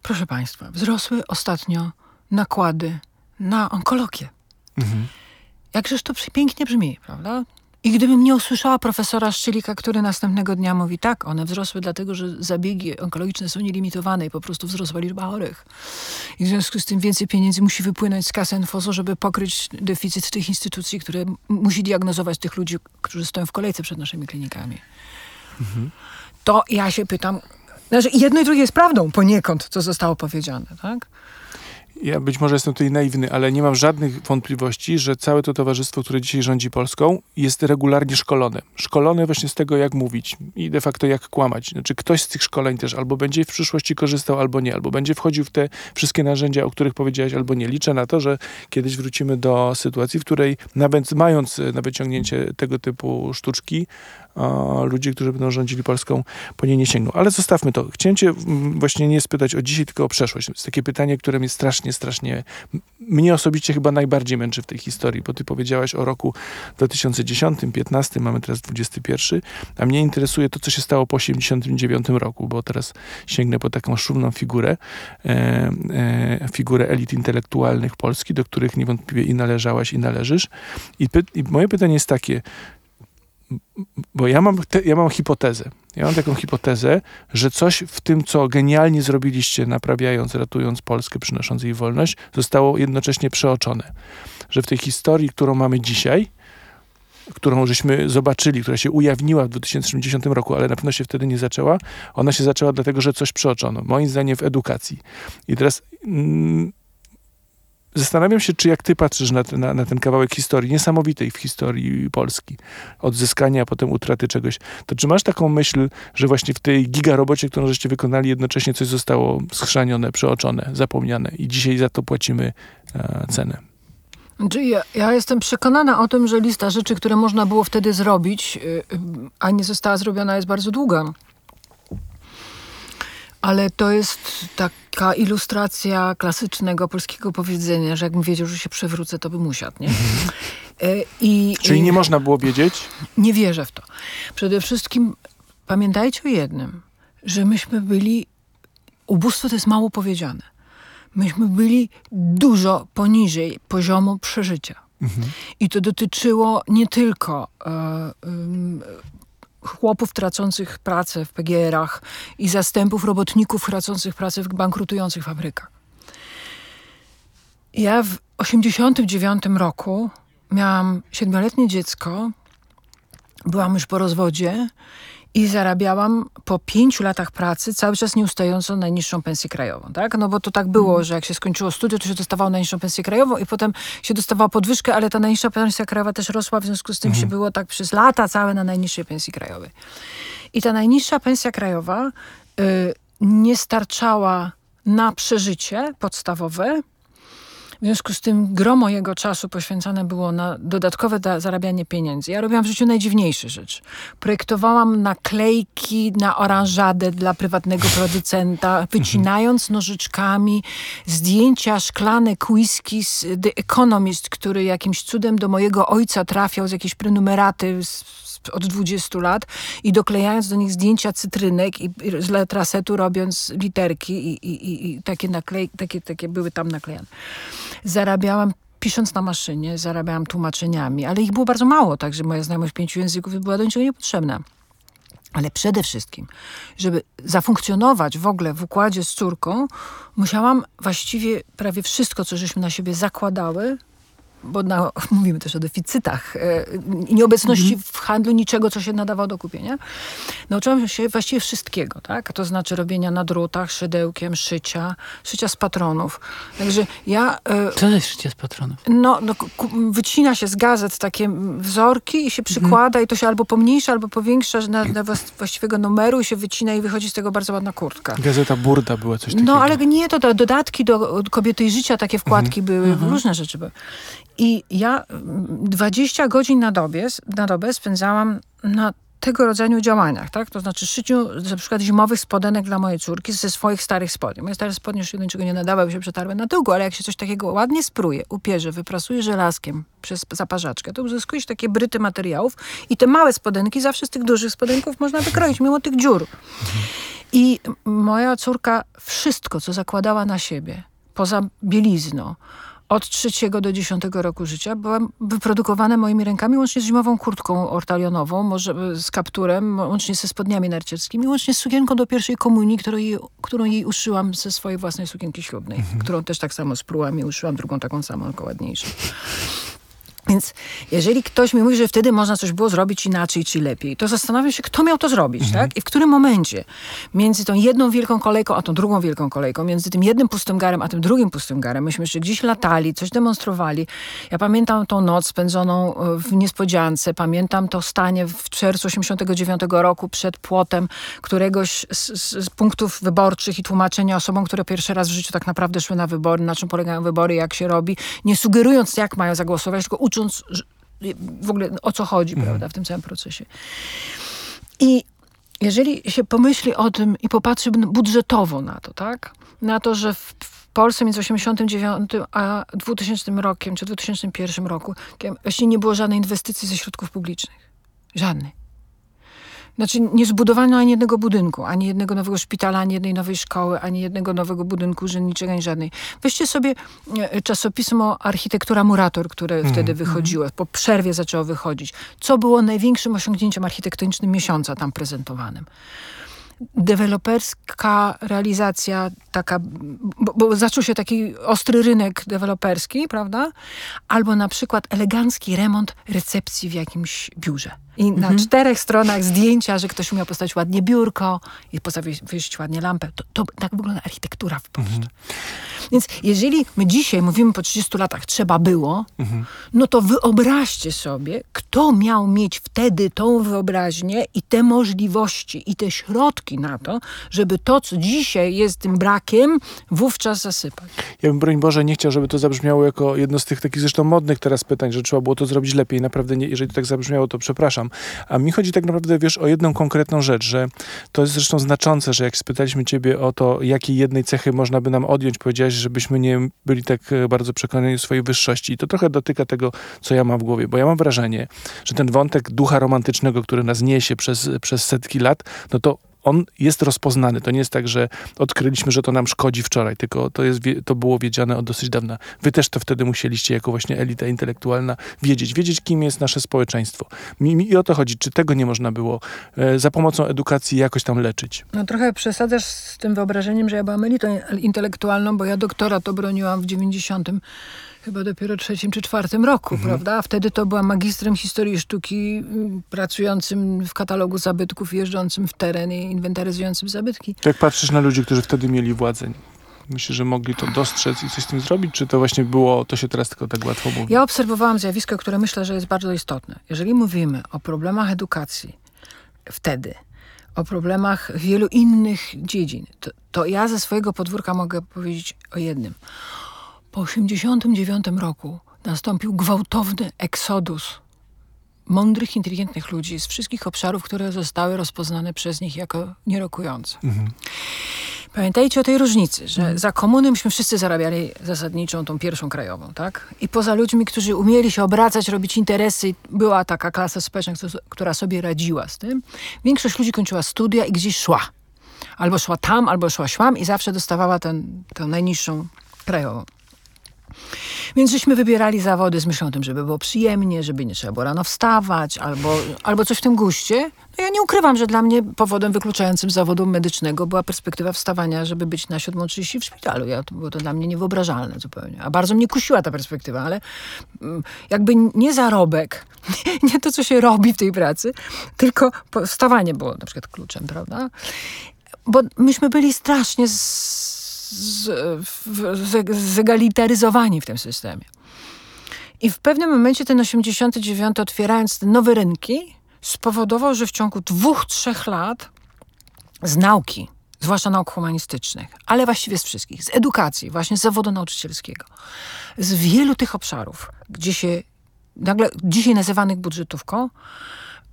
Proszę Państwa, wzrosły ostatnio nakłady na onkologię. Mhm. Jakżeż to pięknie brzmi, prawda? I gdybym nie usłyszała profesora Szczylika, który następnego dnia mówi, tak, one wzrosły dlatego, że zabiegi onkologiczne są nielimitowane i po prostu wzrosła liczba chorych. I w związku z tym więcej pieniędzy musi wypłynąć z kasy NFOS-u, żeby pokryć deficyt tych instytucji, które musi diagnozować tych ludzi, którzy stoją w kolejce przed naszymi klinikami. To ja się pytam, znaczy jedno i drugie jest prawdą poniekąd, co zostało powiedziane, tak? Ja być może jestem tutaj naiwny, ale nie mam żadnych wątpliwości, że całe to towarzystwo, które dzisiaj rządzi Polską, jest regularnie szkolone. Szkolone właśnie z tego, jak mówić i de facto jak kłamać. Znaczy ktoś z tych szkoleń też albo będzie w przyszłości korzystał, albo nie, albo będzie wchodził w te wszystkie narzędzia, o których powiedziałaś, albo nie. Liczę na to, że kiedyś wrócimy do sytuacji, w której nawet mając e, na wyciągnięcie tego typu sztuczki, o, ludzie, którzy będą rządzili Polską, po niej nie sięgną. Ale zostawmy to. Chciałem cię mm, właśnie nie spytać o dzisiaj, tylko o przeszłość. To jest takie pytanie, które mnie strasznie, strasznie, mnie osobiście chyba najbardziej męczy w tej historii, bo ty powiedziałaś o roku 2010, 15, mamy teraz 21, a mnie interesuje to, co się stało po 89 roku, bo teraz sięgnę po taką szumną figurę, e, e, figurę elit intelektualnych Polski, do których niewątpliwie i należałaś, i należysz. I, py, i moje pytanie jest takie, bo ja mam, te, ja mam hipotezę. Ja mam taką hipotezę, że coś w tym, co genialnie zrobiliście, naprawiając, ratując Polskę, przynosząc jej wolność, zostało jednocześnie przeoczone. Że w tej historii, którą mamy dzisiaj, którą żeśmy zobaczyli, która się ujawniła w 2010 roku, ale na pewno się wtedy nie zaczęła, ona się zaczęła dlatego, że coś przeoczono. Moim zdaniem w edukacji. I teraz mm, zastanawiam się, czy jak ty patrzysz na, na, na ten kawałek historii, niesamowitej w historii Polski, odzyskania, a potem utraty czegoś, to czy masz taką myśl, że właśnie w tej gigarobocie, którą żeście wykonali, jednocześnie coś zostało schrzanione, przeoczone, zapomniane i dzisiaj za to płacimy e, cenę? Znaczy ja, ja jestem przekonana o tym, że lista rzeczy, które można było wtedy zrobić, y, y, a nie została zrobiona, jest bardzo długa. Ale to jest taka ilustracja klasycznego polskiego powiedzenia, że jakbym wiedział, że się przewrócę, to bym usiadł, nie? Y, I, Czyli i nie można było wiedzieć, nie wierzę w to. Przede wszystkim pamiętajcie o jednym, że myśmy byli, ubóstwo to jest mało powiedziane. Myśmy byli dużo poniżej poziomu przeżycia. I to dotyczyło nie tylko e, chłopów tracących pracę w PGR-ach i zastępów robotników tracących pracę w bankrutujących fabrykach. Ja w 89 roku miałam siedmioletnie dziecko, byłam już po rozwodzie i zarabiałam po pięciu latach pracy cały czas nieustająco najniższą pensję krajową, tak? No bo to tak było, że jak się skończyło studia, to się dostawało najniższą pensję krajową i potem się dostawało podwyżkę, ale ta najniższa pensja krajowa też rosła, w związku z tym się było tak przez lata całe na najniższej pensji krajowej. I ta najniższa pensja krajowa y, nie starczała na przeżycie podstawowe, w związku z tym gro mojego czasu poświęcone było na dodatkowe da- zarabianie pieniędzy. Ja robiłam w życiu najdziwniejsze rzeczy. Projektowałam naklejki na oranżadę dla prywatnego producenta, wycinając nożyczkami zdjęcia szklanek whisky z The Economist, który jakimś cudem do mojego ojca trafiał z jakiejś prenumeraty z, od 20 lat i doklejając do nich zdjęcia cytrynek i, z letrasetu robiąc literki i, i, i, takie naklejki, takie, takie były tam naklejane zarabiałam pisząc na maszynie, zarabiałam tłumaczeniami, ale ich było bardzo mało, także moja znajomość pięciu języków była do niczego niepotrzebna. Ale przede wszystkim, żeby zafunkcjonować w ogóle w układzie z córką, musiałam właściwie prawie wszystko, co żeśmy na siebie zakładały, bo na, mówimy też o deficytach e, nieobecności w handlu niczego, co się nadawało do kupienia. Nauczyłam się właściwie wszystkiego, tak? To znaczy robienia na drutach, szydełkiem, szycia, szycia z patronów. Także ja... e, Co to jest życie z patronów? no, no ku- wycina się z gazet takie wzorki i się przykłada i to się albo pomniejsza, albo powiększa na, na właściwego numeru i się wycina i wychodzi z tego bardzo ładna kurtka. Gazeta Burda była coś takiego. No, ale nie, to, to dodatki do kobiety i życia, takie wkładki były, różne rzeczy były. I ja mm, 20 godzin na dobie, na dobę spędzałam na tego rodzaju działaniach, tak? To znaczy szyciu na przykład zimowych spodenek dla mojej córki ze swoich starych spodni. Moje stare spodnie już niczego nie nadawały, się przetarły na tyłku, ale jak się coś takiego ładnie spruje, upierze, wyprasuje żelazkiem przez zaparzaczkę, to uzyskuje się takie bryty materiałów i te małe spodenki zawsze z tych dużych spodenków można wykroić, mimo tych dziur. I moja córka wszystko, co zakładała na siebie, poza bielizną, od trzeciego do dziesiątego roku życia byłam wyprodukowane moimi rękami, łącznie z zimową kurtką ortalionową, może z kapturem, łącznie ze spodniami narciarskimi, łącznie z sukienką do pierwszej komunii, którą jej, którą jej uszyłam ze swojej własnej sukienki ślubnej, którą też tak samo sprułam i uszyłam drugą taką samą, tylko ładniejszą. Więc jeżeli ktoś mi mówi, że wtedy można coś było zrobić inaczej czy lepiej, to zastanawiam się, kto miał to zrobić, tak? I w którym momencie między tą jedną wielką kolejką, a tą drugą wielką kolejką, między tym jednym pustym garem, a tym drugim pustym garem, myśmy jeszcze gdzieś latali, coś demonstrowali. Ja pamiętam tą noc spędzoną e, w niespodziance, pamiętam to stanie w czerwcu 89 roku przed płotem któregoś z, z, z punktów wyborczych i tłumaczenia osobom, które pierwszy raz w życiu tak naprawdę szły na wybory, na czym polegają wybory, jak się robi, nie sugerując, jak mają zagłosować, tylko ucząc że- w ogóle o co chodzi, prawda, w tym całym procesie. I jeżeli się pomyśli o tym i popatrzy budżetowo na to, tak? Na to, że w, Polsce między 89 a 2000 rokiem, czy 2001 roku właściwie nie było żadnej inwestycji ze środków publicznych. Żadnej. Znaczy nie zbudowano ani jednego budynku, ani jednego nowego szpitala, ani jednej nowej szkoły, ani jednego nowego budynku urzędniczego, ani żadnej. Weźcie sobie e, czasopismo Architektura Murator, które wtedy wychodziło. Po przerwie zaczęło wychodzić. Co było największym osiągnięciem architektonicznym miesiąca tam prezentowanym? deweloperska realizacja taka, bo, bo zaczął się taki ostry rynek deweloperski, prawda? Albo na przykład elegancki remont recepcji w jakimś biurze. I na czterech stronach zdjęcia, że ktoś umiał postawić ładnie biurko i postawić ładnie lampę. To, to tak wygląda architektura w Polsce. Więc jeżeli my dzisiaj mówimy po 30 latach trzeba było, no to wyobraźcie sobie, kto miał mieć wtedy tą wyobraźnię i te możliwości i te środki na to, żeby to, co dzisiaj jest tym brakiem, wówczas zasypać. Ja bym, broń Boże, nie chciał, żeby to zabrzmiało jako jedno z tych takich zresztą modnych teraz pytań, że trzeba było to zrobić lepiej. Naprawdę, nie, jeżeli to tak zabrzmiało, to przepraszam. A mi chodzi tak naprawdę, wiesz, o jedną konkretną rzecz, że to jest zresztą znaczące, że jak spytaliśmy ciebie o to, jakiej jednej cechy można by nam odjąć, powiedziałeś, żebyśmy nie byli tak e, bardzo przekonani o swojej wyższości. I to trochę dotyka tego, co ja mam w głowie, bo ja mam wrażenie, że ten wątek ducha romantycznego, który nas niesie przez, przez setki lat, no to on jest rozpoznany. To nie jest tak, że odkryliśmy, że to nam szkodzi wczoraj, tylko to, jest, to było wiedziane od dosyć dawna. Wy też to wtedy musieliście, jako właśnie elita intelektualna, wiedzieć. Wiedzieć, kim jest nasze społeczeństwo. Mi, I o to chodzi. Czy tego nie można było e, za pomocą edukacji jakoś tam leczyć? No trochę przesadzasz z tym wyobrażeniem, że ja byłam elitą intelektualną, bo ja doktorat obroniłam w 90 chyba dopiero trzecim czy czwartym roku, prawda? A wtedy to byłam magistrem historii sztuki, mm, pracującym w katalogu zabytków, jeżdżącym w teren i inwentaryzującym zabytki. To jak patrzysz na ludzi, którzy wtedy mieli władzę, myślisz, że mogli to dostrzec i coś z tym zrobić? Czy to właśnie było, to się teraz tylko tak łatwo mówi? Ja obserwowałam zjawisko, które myślę, że jest bardzo istotne. Jeżeli mówimy o problemach edukacji wtedy, o problemach wielu innych dziedzin, to, to ja ze swojego podwórka mogę powiedzieć o jednym. Po 1989 roku nastąpił gwałtowny eksodus mądrych, inteligentnych ludzi z wszystkich obszarów, które zostały rozpoznane przez nich jako nierokujące. Pamiętajcie o tej różnicy, że za komuny myśmy wszyscy zarabiali zasadniczą tą pierwszą krajową, tak? I poza ludźmi, którzy umieli się obracać, robić interesy, była taka klasa społeczna, która sobie radziła z tym. Większość ludzi kończyła studia i gdzieś szła. Albo szła tam, albo szła śłam i zawsze dostawała ten, tę najniższą krajową. Więc żeśmy wybierali zawody z myślą o tym, żeby było przyjemnie, żeby nie trzeba było rano wstawać, albo, albo coś w tym guście. No ja nie ukrywam, że dla mnie powodem wykluczającym zawodu medycznego była perspektywa wstawania, żeby być na 7.30 w szpitalu. Ja, to było to dla mnie niewyobrażalne zupełnie. A bardzo mnie kusiła ta perspektywa, ale mm, jakby nie zarobek, nie to, co się robi w tej pracy, tylko wstawanie było na przykład kluczem, prawda? Bo myśmy byli strasznie z, zegalitaryzowani w tym systemie. I w pewnym momencie ten 89 otwierając te nowe rynki spowodował, że w ciągu dwóch, trzech lat z nauki, zwłaszcza nauk humanistycznych, ale właściwie z wszystkich, z edukacji, właśnie z zawodu nauczycielskiego, z wielu tych obszarów, gdzie się nagle dzisiaj nazywanych budżetówką,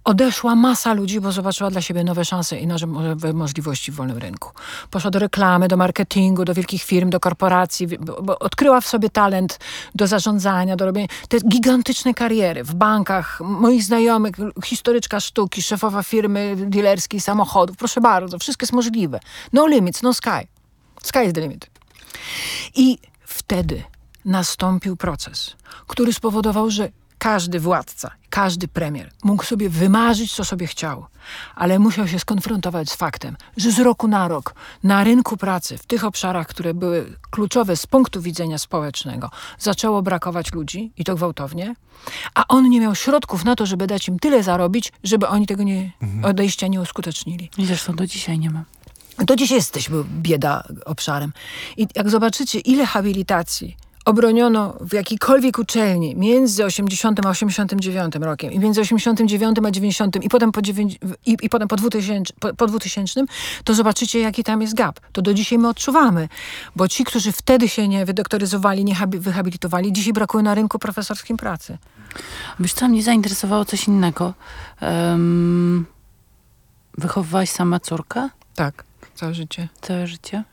odeszła masa ludzi, bo zobaczyła dla siebie nowe szanse i nowe możliwości w wolnym rynku. Poszła do reklamy, do marketingu, do wielkich firm, do korporacji, bo, odkryła w sobie talent do zarządzania, do robienia te gigantyczne kariery w bankach, moich znajomych, historyczka sztuki, szefowa firmy dealerskiej samochodów. Proszę bardzo, wszystko jest możliwe. No limits, no sky. Sky is the limit. I wtedy nastąpił proces, który spowodował, że każdy władca, każdy premier mógł sobie wymarzyć, co sobie chciał, ale musiał się skonfrontować z faktem, że z roku na rok na rynku pracy, w tych obszarach, które były kluczowe z punktu widzenia społecznego, zaczęło brakować ludzi i to gwałtownie, a on nie miał środków na to, żeby dać im tyle zarobić, żeby oni tego nie, odejścia nie uskutecznili. I zresztą do dzisiaj nie ma. Do dziś jesteśmy bieda obszarem. I jak zobaczycie, ile habilitacji obroniono w jakiejkolwiek uczelni między 80 a 89 rokiem i między 89 a 90 i potem po, dziewięć- i, i potem po, 2000, po, po 2000, to zobaczycie, jaki tam jest gap. To do dzisiaj my odczuwamy, bo ci, którzy wtedy się nie wydoktoryzowali, nie habi- wyhabilitowali, dzisiaj brakuje na rynku profesorskim pracy. Wiesz co, mnie zainteresowało coś innego. Um, wychowywałaś sama córkę Tak, całe życie. całe życie?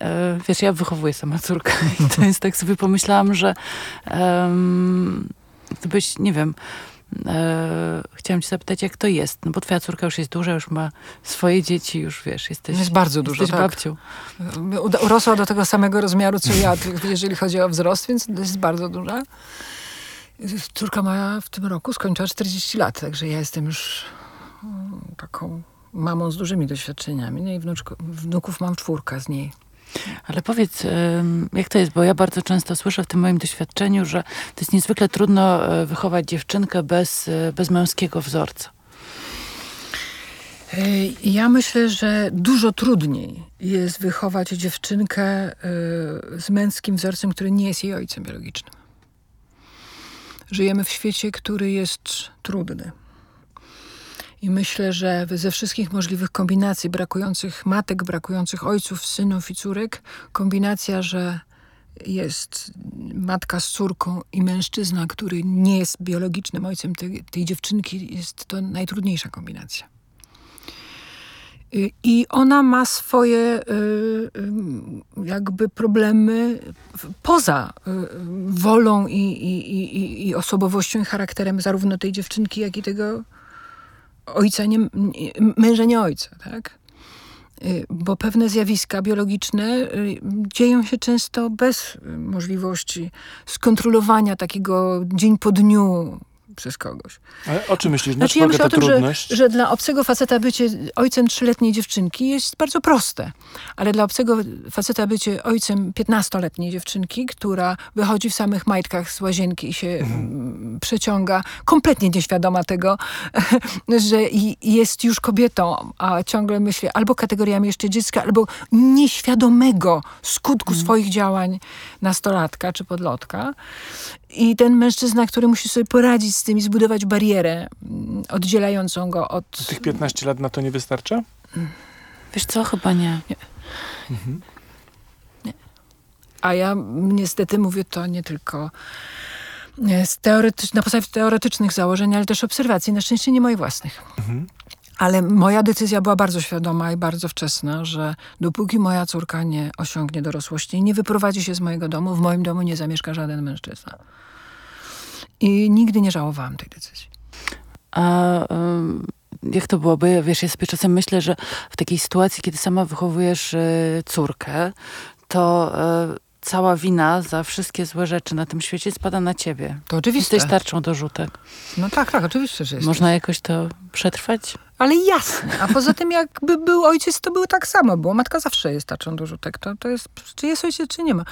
E, wiesz, ja wychowuję sama córkę i to jest tak sobie pomyślałam, że um, gdybyś, nie wiem, e, chciałam cię zapytać, jak to jest, no bo twoja córka już jest duża, już ma swoje dzieci, już wiesz, jesteś, Jest bardzo dużo, jesteś tak. babcią. Uda- Urosła do tego samego rozmiaru, co ja, jeżeli chodzi o wzrost, więc jest bardzo duża. Córka moja w tym roku skończyła 40 lat, także ja jestem już mm, taką mamą z dużymi doświadczeniami. No i wnuczko, wnuków mam czwórka z niej. Ale powiedz, jak to jest, bo ja bardzo często słyszę w tym moim doświadczeniu, że to jest niezwykle trudno e, wychować dziewczynkę bez, e, bez męskiego wzorca. Ej, Ja myślę, że dużo trudniej jest wychować dziewczynkę z męskim wzorcem, który nie jest jej ojcem biologicznym. Żyjemy w świecie, który jest trudny. I myślę, że ze wszystkich możliwych kombinacji brakujących matek, brakujących ojców, synów i córek, kombinacja, że jest matka z córką i mężczyzna, który nie jest biologicznym ojcem tej, tej dziewczynki, jest to najtrudniejsza kombinacja. Y, I ona ma swoje y, y, jakby problemy poza wolą i, i- i, i osobowością i charakterem zarówno tej dziewczynki, jak i tego ojca, nie, męża, nie ojca, tak? Y, Bo pewne zjawiska biologiczne y, dzieją się często bez możliwości skontrolowania takiego dzień po dniu przez kogoś. Ale o czym myślisz? Na Znaczy, ja myślę o tym, że, trudność? że dla obcego faceta bycie ojcem trzyletniej dziewczynki jest bardzo proste. Ale dla obcego faceta bycie ojcem 15-letniej dziewczynki, która wychodzi w samych majtkach z łazienki i się mm, przeciąga, kompletnie nieświadoma tego, że jest już kobietą, a ciągle myśli albo kategoriami jeszcze dziecka, albo nieświadomego skutku swoich działań nastolatka czy podlotka. I ten mężczyzna, który musi sobie poradzić z tym i zbudować barierę mm, oddzielającą go od... Tych 15 lat na to nie wystarcza? Wiesz co, chyba nie. A ja niestety mówię to nie tylko e, z teoretycz- na podstawie teoretycznych założeń, ale też obserwacji, na szczęście nie moich własnych. Ale moja decyzja była bardzo świadoma i bardzo wczesna, że dopóki moja córka nie osiągnie dorosłości, nie wyprowadzi się z mojego domu, w moim domu nie zamieszka żaden mężczyzna. I nigdy nie żałowałam tej decyzji. A jak to było? Bo ja, wiesz, ja sobie czasem myślę, że w takiej sytuacji, kiedy sama wychowujesz e, córkę, to e, cała wina za wszystkie złe rzeczy na tym świecie spada na ciebie. To oczywiste. Jesteś tarczą do rzutek. No tak, tak, oczywiście, że jest. Można jakoś to przetrwać? Ale jasne. A poza tym, jakby był ojciec, to było tak samo, bo matka zawsze jest taczą do rzutek. To, to jest, czy jest ojciec, czy nie ma.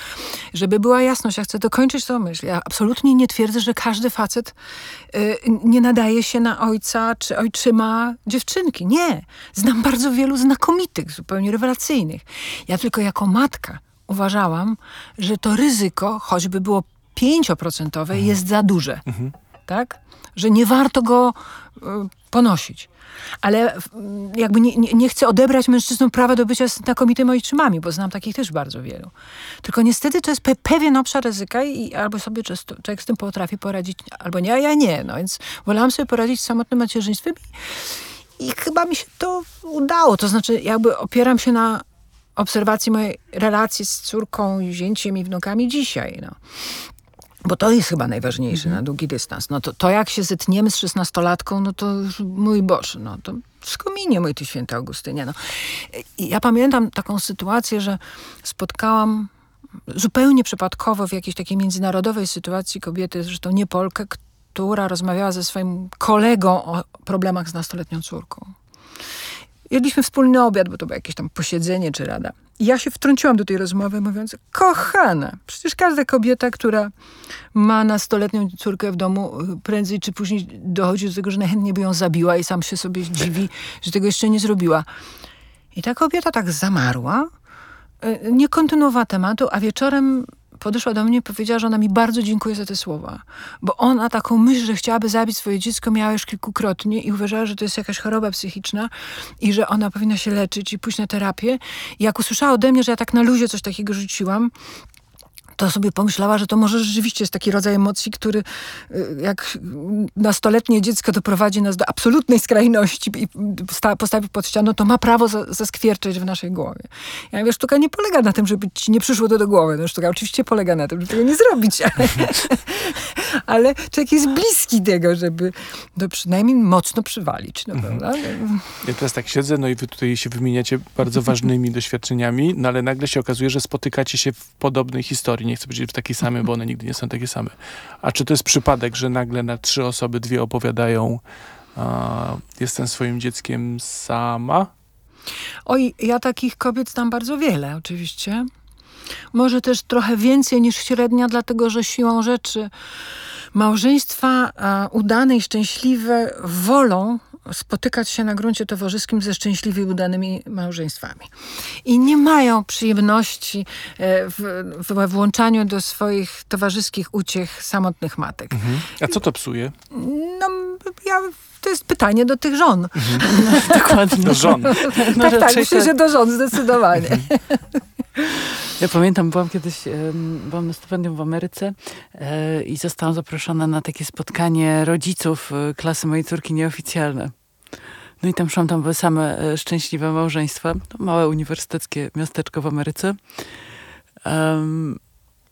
Żeby była jasność, ja chcę dokończyć tą myśl. Ja absolutnie nie twierdzę, że każdy facet y, nie nadaje się na ojca czy ojczyma dziewczynki. Nie. Znam bardzo wielu znakomitych, zupełnie rewelacyjnych. Ja tylko jako matka uważałam, że to ryzyko, choćby było 5% jest za duże. Tak? Że nie warto go y, ponosić. Ale jakby nie, nie, nie chcę odebrać mężczyznom prawa do bycia znakomitymi ojczymami, bo znam takich też bardzo wielu. Tylko niestety to jest pe pewien obszar ryzyka i albo sobie często, człowiek z tym potrafi poradzić, albo nie, a ja nie. No więc wolałam sobie poradzić z samotnym macierzyństwem i, i chyba mi się to udało. To znaczy jakby opieram się na obserwacji mojej relacji z córką, zięciem i wnukami dzisiaj. No. Bo to jest chyba najważniejsze na długi dystans. No to, to jak się zetniemy z szesnastolatką, no to mój Boże, no to wszystko minie, mój ty święty Augustynie. No. I ja pamiętam taką sytuację, że spotkałam zupełnie przypadkowo w jakiejś takiej międzynarodowej sytuacji kobiety, zresztą nie Polkę, która rozmawiała ze swoim kolegą o problemach z nastoletnią córką. Jedliśmy wspólny obiad, bo to było jakieś tam posiedzenie czy rada. I ja się wtrąciłam do tej rozmowy, mówiąc: Kochana, przecież każda kobieta, która ma nastoletnią córkę w domu, y, prędzej czy później dochodzi do tego, że najchętniej by ją zabiła i sam się sobie dziwi, że tego jeszcze nie zrobiła. I ta kobieta tak zamarła, y, nie kontynuowała tematu, a wieczorem podeszła do mnie i powiedziała, że ona mi bardzo dziękuję za te słowa. Bo ona taką myśl, że chciałaby zabić swoje dziecko, miała już kilkukrotnie i uważała, że to jest jakaś choroba psychiczna i że ona powinna się leczyć i pójść na terapię. I jak usłyszała ode mnie, że ja tak na luzie coś takiego rzuciłam, to sobie pomyślała, że to może rzeczywiście jest taki rodzaj emocji, który y, jak nastoletnie dziecko doprowadzi nas do absolutnej skrajności i sta- postawi pod ścianą, to ma prawo za- zaskwierczeć w naszej głowie. Ja mówię, sztuka nie polega na tym, żeby ci nie przyszło to do głowy. No, sztuka oczywiście polega na tym, żeby tego nie zrobić, ale, ale człowiek jest bliski tego, żeby to przynajmniej mocno przywalić. No, prawda? Ja teraz tak siedzę, no i wy tutaj się wymieniacie bardzo ważnymi doświadczeniami, no ale nagle się okazuje, że spotykacie się w podobnej historii. Nie chcę powiedzieć w takiej samej, bo one nigdy nie są takie same. A czy to jest przypadek, że nagle na trzy osoby dwie opowiadają jestem swoim dzieckiem sama? Oj, ja takich kobiet znam bardzo wiele, oczywiście. Może też trochę więcej niż średnia, dlatego że siłą rzeczy małżeństwa udane i szczęśliwe wolą spotykać się na gruncie towarzyskim ze szczęśliwie udanymi małżeństwami. I nie mają przyjemności e, w, w włączaniu do swoich towarzyskich uciech samotnych matek. A co to psuje? No, ja, to jest pytanie do tych żon. Dokładnie. Do żon. No tak, tak, myślę, tak. że do żon zdecydowanie. Ja pamiętam, byłam kiedyś, byłam na stypendium w Ameryce e, i zostałam zaproszona na takie spotkanie rodziców e, klasy mojej córki nieoficjalne. No i tam szłam, tam były same e, szczęśliwe małżeństwa. Małe uniwersyteckie miasteczko w Ameryce. Em,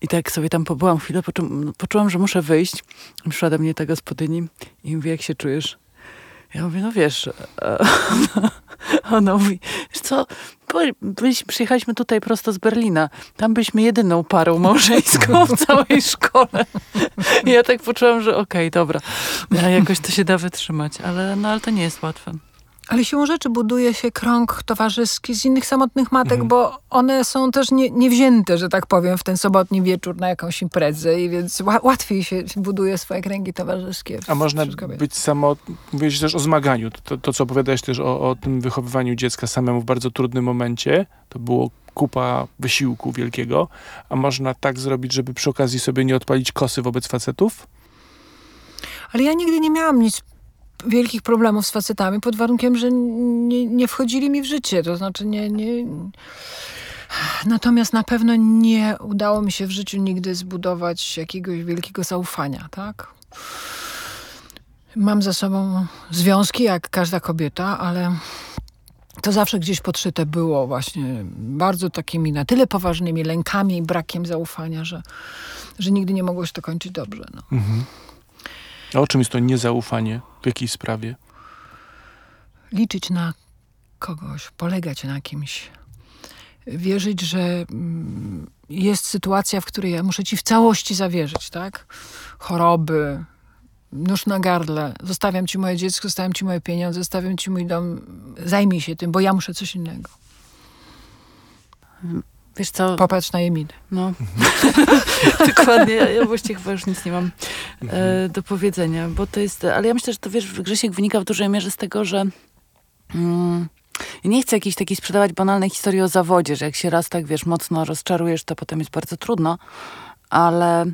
I tak sobie tam pobyłam chwilę, poczu- poczułam, że muszę wyjść. Przyszła do mnie ta gospodyni i mówi, jak się czujesz? Ja mówię, no wiesz, e, ona mówi, wiesz co, byliśmy, przyjechaliśmy tutaj prosto z Berlina. Tam byliśmy jedyną parą małżeńską w całej szkole. I ja tak poczułam, że okej, dobra, a jakoś to się da wytrzymać, ale, no, ale to nie jest łatwe. Ale siłą rzeczy buduje się krąg towarzyski z innych samotnych matek, bo one są też nie, niewzięte, że tak powiem, w ten sobotni wieczór na jakąś imprezę i więc ła- łatwiej się buduje swoje kręgi towarzyskie. A można być samo... Mówiłeś też o zmaganiu. To, to co opowiadałeś też o, o tym wychowywaniu dziecka samemu w bardzo trudnym momencie. To było kupa wysiłku wielkiego. A można tak zrobić, żeby przy okazji sobie nie odpalić kosy wobec facetów? Ale ja nigdy nie miałam nic wielkich problemów z facetami pod warunkiem, że nie, nie wchodzili mi w życie. To znaczy nie, nie... Natomiast na pewno nie udało mi się w życiu nigdy zbudować jakiegoś wielkiego zaufania, tak? Mam za sobą związki, jak każda kobieta, ale to zawsze gdzieś podszyte było właśnie bardzo takimi na tyle poważnymi lękami i brakiem zaufania, że, że nigdy nie mogło się to kończyć dobrze. No. A o czym jest to niezaufanie? W jakiej sprawie? liczyć na kogoś, polegać na kimś. Wierzyć, że mm, jest sytuacja, w której ja muszę ci w całości zawierzyć, tak? Choroby, nóż na gardle, zostawiam ci moje dziecko, zostawiam ci moje pieniądze, zostawiam ci mój dom, zajmij się tym, bo ja muszę coś innego. Wiesz co, Popatrz na Emidę. no, dokładnie, ja, właściwie chyba już nic nie mam e, do powiedzenia, bo to jest, ale ja myślę, że to wiesz, Grzesiek wynika w dużej mierze z tego, że mm, nie chcę jakiejś takiej sprzedawać banalnej historii o zawodzie, że jak się raz tak, wiesz, mocno rozczarujesz, to potem jest bardzo trudno, ale,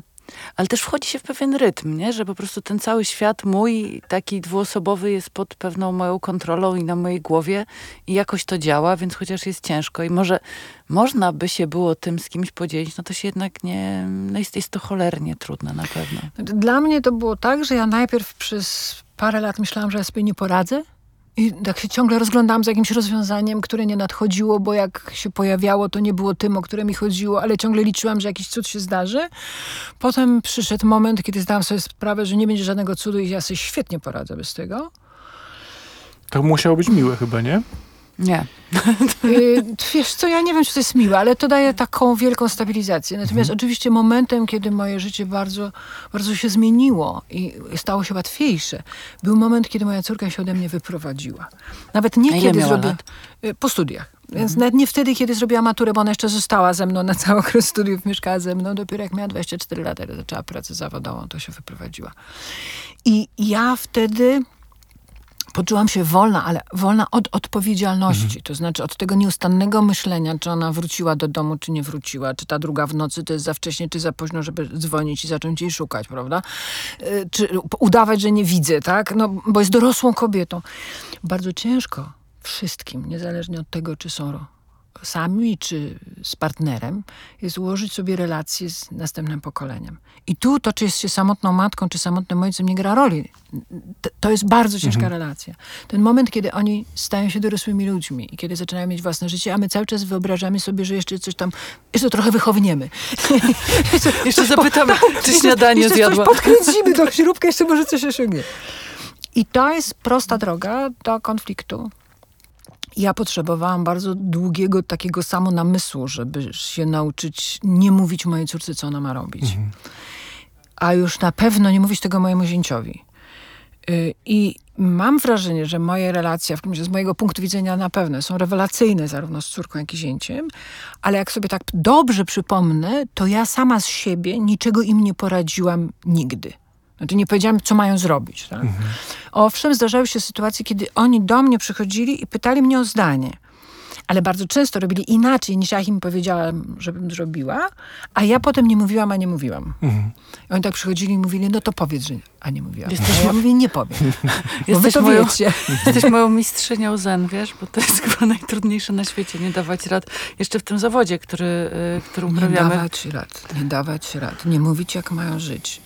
ale też wchodzi się w pewien rytm, nie? że po prostu ten cały świat mój, taki dwuosobowy jest pod pewną moją kontrolą i na mojej głowie i jakoś to działa, więc chociaż jest ciężko i może można by się było tym z kimś podzielić, no to się jednak nie, no jest, jest to cholernie trudne na pewno. Dla mnie to było tak, że ja najpierw przez parę lat myślałam, że ja sobie nie poradzę. I tak się ciągle rozglądałam za jakimś rozwiązaniem, które nie nadchodziło, bo jak się pojawiało, to nie było tym, o które mi chodziło, ale ciągle liczyłam, że jakiś cud się zdarzy. Potem przyszedł moment, kiedy zdałam sobie sprawę, że nie będzie żadnego cudu i ja sobie świetnie poradzę bez tego. To musiało być miłe chyba, nie? Nie. Y, Wiesz co, ja nie wiem, czy to jest miłe, ale to daje taką wielką stabilizację. Natomiast oczywiście momentem, kiedy moje życie bardzo, bardzo się zmieniło i stało się łatwiejsze, był moment, kiedy moja córka się ode mnie wyprowadziła. Nawet nie kiedy zrobiła... y, Po studiach. Więc nawet nie wtedy, kiedy zrobiła maturę, bo ona jeszcze została ze mną na cały okres studiów, mieszkała ze mną. Dopiero jak miała 24 lata, jak zaczęła pracę zawodową, to się wyprowadziła. I ja wtedy poczułam się wolna, ale wolna od odpowiedzialności. To znaczy od tego nieustannego myślenia, czy ona wróciła do domu, czy nie wróciła, czy ta druga w nocy to jest za wcześnie, czy za późno, żeby dzwonić i zacząć jej szukać, prawda? Y, Czy udawać, że nie widzę, tak? No, bo jest dorosłą kobietą. Bardzo ciężko wszystkim, niezależnie od tego, czy są sami, czy z partnerem, jest ułożyć sobie relacje z następnym pokoleniem. I tu to, czy jest się samotną matką, czy samotnym ojcem, nie gra roli. To jest bardzo ciężka relacja. Ten moment, kiedy oni stają się dorosłymi ludźmi i kiedy zaczynają mieć własne życie, a my cały czas wyobrażamy sobie, że jeszcze coś tam, jeszcze trochę wychowniemy. Jeszcze Coś po- zapytam, czy jeszcze- śniadanie jeszcze zjadła. Coś podkręcimy do śrubka, jeszcze może coś osiągnie. I to jest prosta droga do konfliktu. Ja potrzebowałam bardzo długiego takiego samonamysłu, żeby się nauczyć nie mówić mojej córce, co ona ma robić. A już na pewno nie mówić tego mojemu zięciowi. Y, I mam wrażenie, że moje relacje, w którymś z mojego punktu widzenia na pewno są rewelacyjne zarówno z córką, jak i zięciem, ale jak sobie tak dobrze przypomnę, to ja sama z siebie niczego im nie poradziłam nigdy. Znaczy nie powiedziałam, co mają zrobić. Tak? Owszem, zdarzały się sytuacje, kiedy oni do mnie przychodzili i pytali mnie o zdanie. Ale bardzo często robili inaczej, niż ja im powiedziałam, żebym zrobiła, a ja potem nie mówiłam, a nie mówiłam. I oni tak przychodzili i mówili, no to powiedz, że nie, a nie mówiłam. Jesteś a ja mówię, nie powiem. Bo Jesteś to moją- wiecie. Jesteś moją mistrzynią zen, wiesz, bo to jest chyba najtrudniejsze na świecie, nie dawać rad. Jeszcze w tym zawodzie, który, y, którym Nie uprawiamy. dawać rad, nie dawać rad, nie mówić jak mają żyć.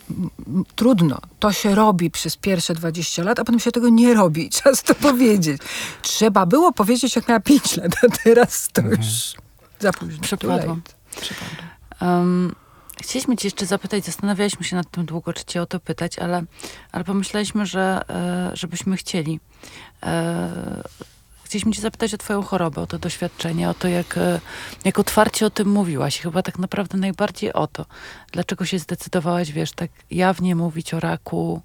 Trudno. To się robi przez pierwsze 20 lat, a potem się tego nie robi. Czas to powiedzieć. Trzeba było powiedzieć jak miała 5 lat, a teraz to już za późno. Przepadłam. Um, chcieliśmy cię jeszcze zapytać, zastanawialiśmy się nad tym długo, czy cię o to pytać, ale, ale pomyśleliśmy, że e, żebyśmy chcieli. E, chcieliśmy cię zapytać o twoją chorobę, o to doświadczenie, o to, jak, e, jak otwarcie o tym mówiłaś. Chyba tak naprawdę najbardziej o to. Dlaczego się zdecydowałaś, wiesz, tak jawnie mówić o raku,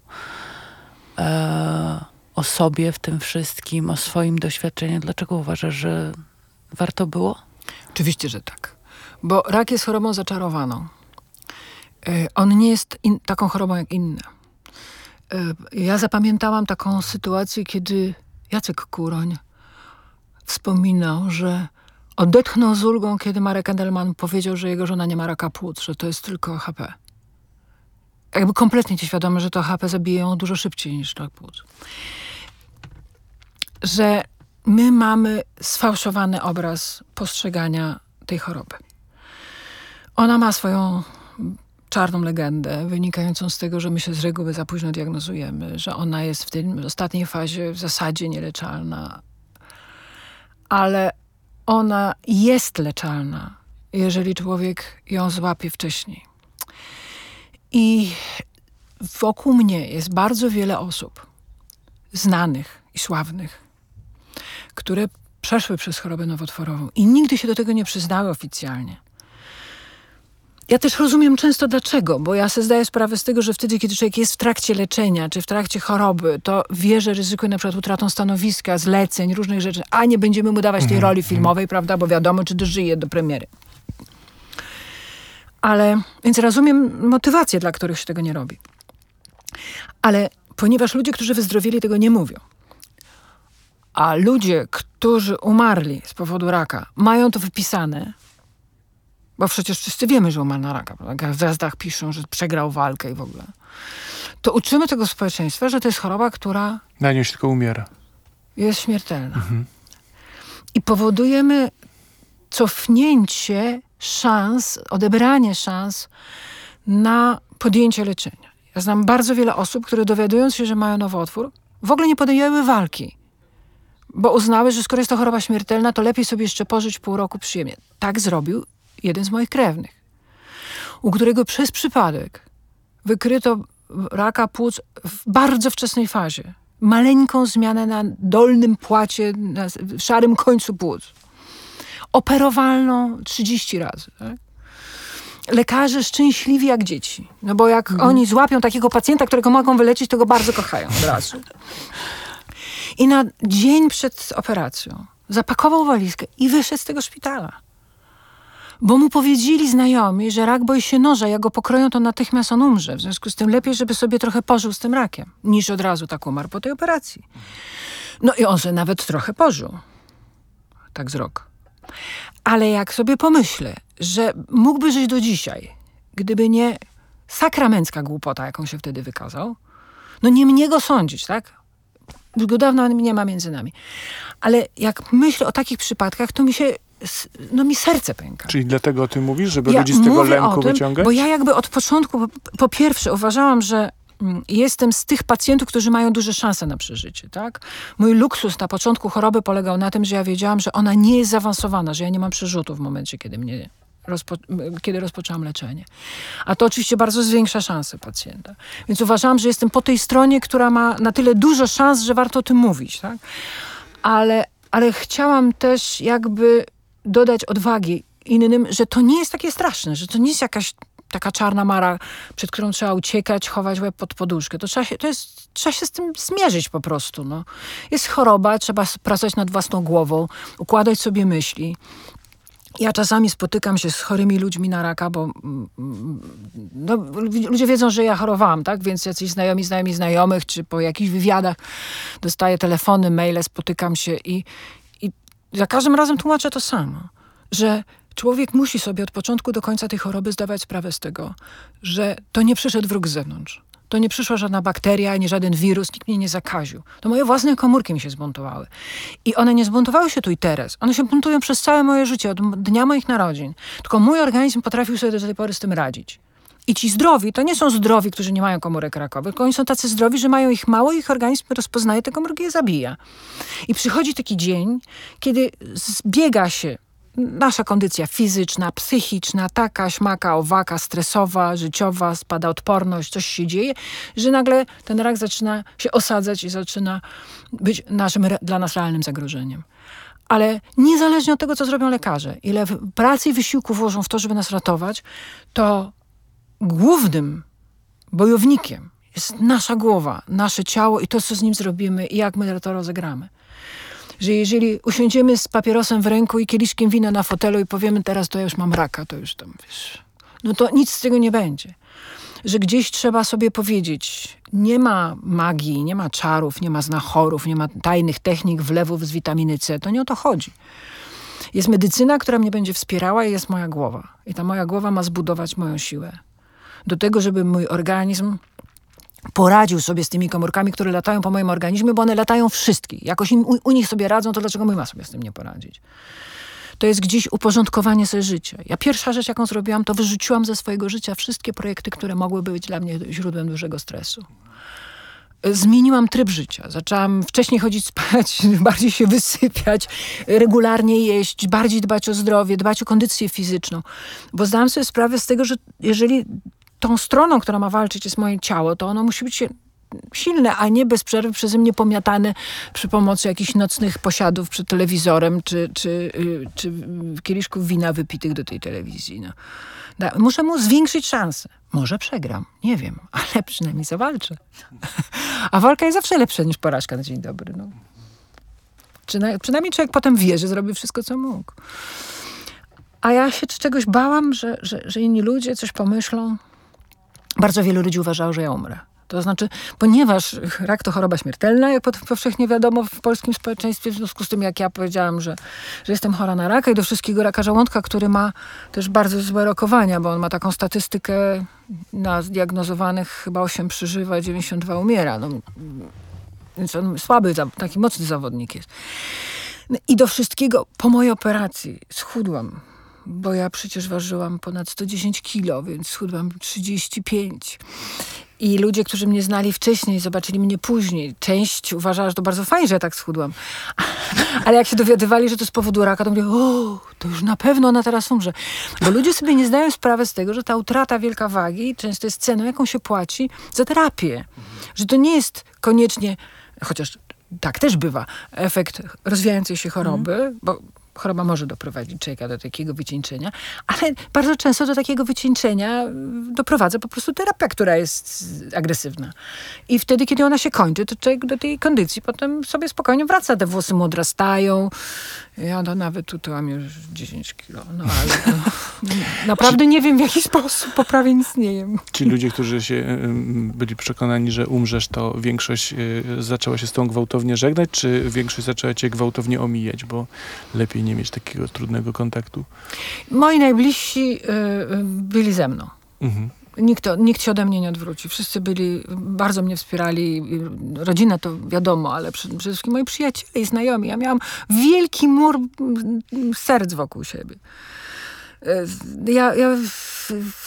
o sobie w tym wszystkim, o swoim doświadczeniu. Dlaczego uważasz, że warto było? Oczywiście, że tak. Bo rak jest chorobą zaczarowaną. E, On nie jest in, taką chorobą jak inne. E, Ja zapamiętałam taką sytuację, kiedy Jacek Kuroń wspominał, że odetchnął z ulgą, kiedy Marek Edelman powiedział, że jego żona nie ma raka płuc, że to jest tylko HP. Jakby kompletnie ci świadomy, że to HP zabije ją dużo szybciej niż rak płuc. Że my mamy sfałszowany obraz postrzegania tej choroby. Ona ma swoją czarną legendę, wynikającą z tego, że my się z reguły za późno diagnozujemy, że ona jest w tej ostatniej fazie w zasadzie nieleczalna. Ale ona jest leczalna, jeżeli człowiek ją złapie wcześniej. I wokół mnie jest bardzo wiele osób, znanych i sławnych, które przeszły przez chorobę nowotworową i nigdy się do tego nie przyznały oficjalnie. Ja też rozumiem często dlaczego, bo ja sobie zdaję sprawę z tego, że wtedy, kiedy człowiek jest w trakcie leczenia czy w trakcie choroby, to wie, że ryzykuje na przykład utratą stanowiska, zleceń, różnych rzeczy, a nie będziemy mu dawać tej roli filmowej, prawda, bo wiadomo, czy dożyje do premiery. Ale, więc rozumiem motywacje, dla których się tego nie robi. Ale ponieważ ludzie, którzy wyzdrowieli, tego nie mówią, a ludzie, którzy umarli z powodu raka, mają to wypisane, bo przecież wszyscy wiemy, że umarł na raka. prawda? W gwiazdach piszą, że przegrał walkę i w ogóle. To uczymy tego społeczeństwa, że to jest choroba, która Na nią się tylko umiera. jest śmiertelna. I powodujemy cofnięcie szans, odebranie szans na podjęcie leczenia. Ja znam bardzo wiele osób, które dowiadując się, że mają nowotwór, w ogóle nie podjęły walki. Bo uznały, że skoro jest to choroba śmiertelna, to lepiej sobie jeszcze pożyć pół roku przyjemnie. Tak zrobił jeden z moich krewnych, u którego przez przypadek wykryto raka płuc w bardzo wczesnej fazie. maleńką zmianę na dolnym płacie, na szarym końcu płuc. Operowalną 30 razy. Tak? Lekarze szczęśliwi jak dzieci. No bo jak oni złapią takiego pacjenta, którego mogą wyleczyć, to go bardzo kochają od razu. I na dzień przed operacją zapakował walizkę i wyszedł z tego szpitala. Bo mu powiedzieli znajomi, że rak boi się noża, jak go pokroją, to natychmiast on umrze. W związku z tym lepiej, żeby sobie trochę pożył z tym rakiem, niż od razu tak umarł po tej operacji. No i on sobie nawet trochę pożył. Tak z rok. Ale jak sobie pomyślę, że mógłby żyć do dzisiaj, gdyby nie sakramencka głupota, jaką się wtedy wykazał, no nie mnie go sądzić, tak? Już go dawno nie ma między nami. Ale jak myślę o takich przypadkach, to mi się, no mi serce pęka. Czyli dlatego o tym mówisz, żeby Ja ludzi z tego lęku tym, wyciągać? Bo ja jakby od początku, po, po pierwsze, uważałam, że mm, jestem z tych pacjentów, którzy mają duże szanse na przeżycie, tak? Mój luksus na początku choroby polegał na tym, że ja wiedziałam, że ona nie jest zaawansowana, że ja nie mam przerzutu w momencie, kiedy mnie rozpo, kiedy rozpoczęłam leczenie. A to oczywiście bardzo zwiększa szanse pacjenta. Więc uważałam, że jestem po tej stronie, która ma na tyle dużo szans, że warto o tym mówić, tak? Ale, ale chciałam też jakby dodać odwagi innym, że to nie jest takie straszne, że to nie jest jakaś taka czarna mara, przed którą trzeba uciekać, chować łeb pod poduszkę. To trzeba się, to jest, trzeba się z tym zmierzyć po prostu. No. Jest choroba, trzeba pracować nad własną głową, układać sobie myśli. Ja czasami spotykam się z chorymi ludźmi na raka, bo mm, mm, no, ludzie wiedzą, że ja chorowałam, tak? Więc jacyś znajomi, znajomi znajomych, czy po jakichś wywiadach dostaję telefony, maile, spotykam się i za każdym razem tłumaczę to samo, że człowiek musi sobie od początku do końca tej choroby zdawać sprawę z tego, że to nie przyszedł wróg z zewnątrz. To nie przyszła żadna bakteria, ani żaden wirus, nikt mnie nie zakaził. To moje własne komórki mi się zbuntowały. I one nie zbuntowały się tu i teraz. One się buntują przez całe moje życie, od dnia moich narodzin. Tylko mój organizm potrafił sobie do tej pory z tym radzić. I ci zdrowi, to nie są zdrowi, którzy nie mają komórek rakowych, tylko oni są tacy zdrowi, że mają ich mało i ich organizm rozpoznaje te komórki i je zabija. I przychodzi taki dzień, kiedy zbiega się nasza kondycja fizyczna, psychiczna, taka, śmaka, owaka, stresowa, życiowa, spada odporność, coś się dzieje, że nagle ten rak zaczyna się osadzać i zaczyna być naszym, dla nas realnym zagrożeniem. Ale niezależnie od tego, co zrobią lekarze, ile pracy i wysiłku włożą w to, żeby nas ratować, to głównym bojownikiem jest nasza głowa, nasze ciało i to, co z nim zrobimy i jak my to rozegramy. Że jeżeli usiądziemy z papierosem w ręku i kieliszkiem wina na fotelu i powiemy teraz, to ja już mam raka, to już tam, wiesz, no to nic z tego nie będzie. Że gdzieś trzeba sobie powiedzieć, nie ma magii, nie ma czarów, nie ma znachorów, nie ma tajnych technik wlewów z witaminy C. To nie o to chodzi. Jest medycyna, która mnie będzie wspierała i jest moja głowa. I ta moja głowa ma zbudować moją siłę. Do tego, żeby mój organizm poradził sobie z tymi komórkami, które latają po moim organizmie, bo one latają wszystkie. Jakoś im, u, u nich sobie radzą, to dlaczego my ma sobie z tym nie poradzić? To jest gdzieś uporządkowanie sobie życia. Ja pierwsza rzecz, jaką zrobiłam, to wyrzuciłam ze swojego życia wszystkie projekty, które mogłyby być dla mnie źródłem dużego stresu. Zmieniłam tryb życia. Zaczęłam wcześniej chodzić spać, bardziej się wysypiać, regularnie jeść, bardziej dbać o zdrowie, dbać o kondycję fizyczną. Bo zdałam sobie sprawę z tego, że jeżeli tą stroną, która ma walczyć, jest moje ciało, to ono musi być silne, a nie bez przerwy przeze mnie pomiatane przy pomocy jakichś nocnych posiadów przed telewizorem, czy, czy, y, czy kieliszków wina wypitych do tej telewizji. No. Da, muszę mu zwiększyć szanse. Może przegram, nie wiem, ale przynajmniej zawalczę. A walka jest zawsze lepsza niż porażka na dzień dobry. No. Przyna- przynajmniej człowiek potem wie, że zrobi wszystko, co mógł. A ja się czegoś bałam, że, że, że inni ludzie coś pomyślą. Bardzo wielu ludzi uważało, że ja umrę. To znaczy, ponieważ rak to choroba śmiertelna, jak powszechnie wiadomo w polskim społeczeństwie, w związku z tym, jak ja powiedziałam, że, że jestem chora na raka i do wszystkiego raka żołądka, który ma też bardzo złe rokowania, bo on ma taką statystykę na zdiagnozowanych chyba 8 przeżywa, 92 umiera. No, więc on słaby, taki mocny zawodnik jest. No I do wszystkiego, po mojej operacji schudłam, bo ja przecież ważyłam ponad 110 kilo, więc schudłam 35. I ludzie, którzy mnie znali wcześniej, zobaczyli mnie później. Część uważała, że to bardzo fajnie, że ja tak schudłam. Ale jak się dowiadywali, że to z powodu raka, to mówię, o, to już na pewno ona teraz umrze. Bo ludzie sobie nie zdają sprawy z tego, że ta utrata wielka wagi często jest ceną, jaką się płaci za terapię. Że to nie jest koniecznie chociaż tak też bywa, efekt rozwijającej się choroby, bo choroba może doprowadzić człowieka do takiego wycieńczenia, ale bardzo często do takiego wycieńczenia mm, doprowadza po prostu terapia, która jest agresywna. I wtedy, kiedy ona się kończy, to człowiek do tej kondycji potem sobie spokojnie wraca. Te włosy mu odrastają. Ja to nawet tu mam już 10 kilo, no ale to, naprawdę nie wiem, w jaki sposób poprawię istnieję. Ci ludzie, którzy się byli przekonani, że umrzesz, to większość y, zaczęła się z tą gwałtownie żegnać, czy większość zaczęła cię gwałtownie omijać, bo lepiej nie mieć takiego trudnego kontaktu? Moi najbliżsi y, y, byli ze mną. Mhm. Nikt, nikt się ode mnie nie odwróci. Wszyscy byli, bardzo mnie wspierali. Rodzina to wiadomo, ale przede wszystkim moi przyjaciele i znajomi. Ja miałam wielki mur serc wokół siebie. Ja, ja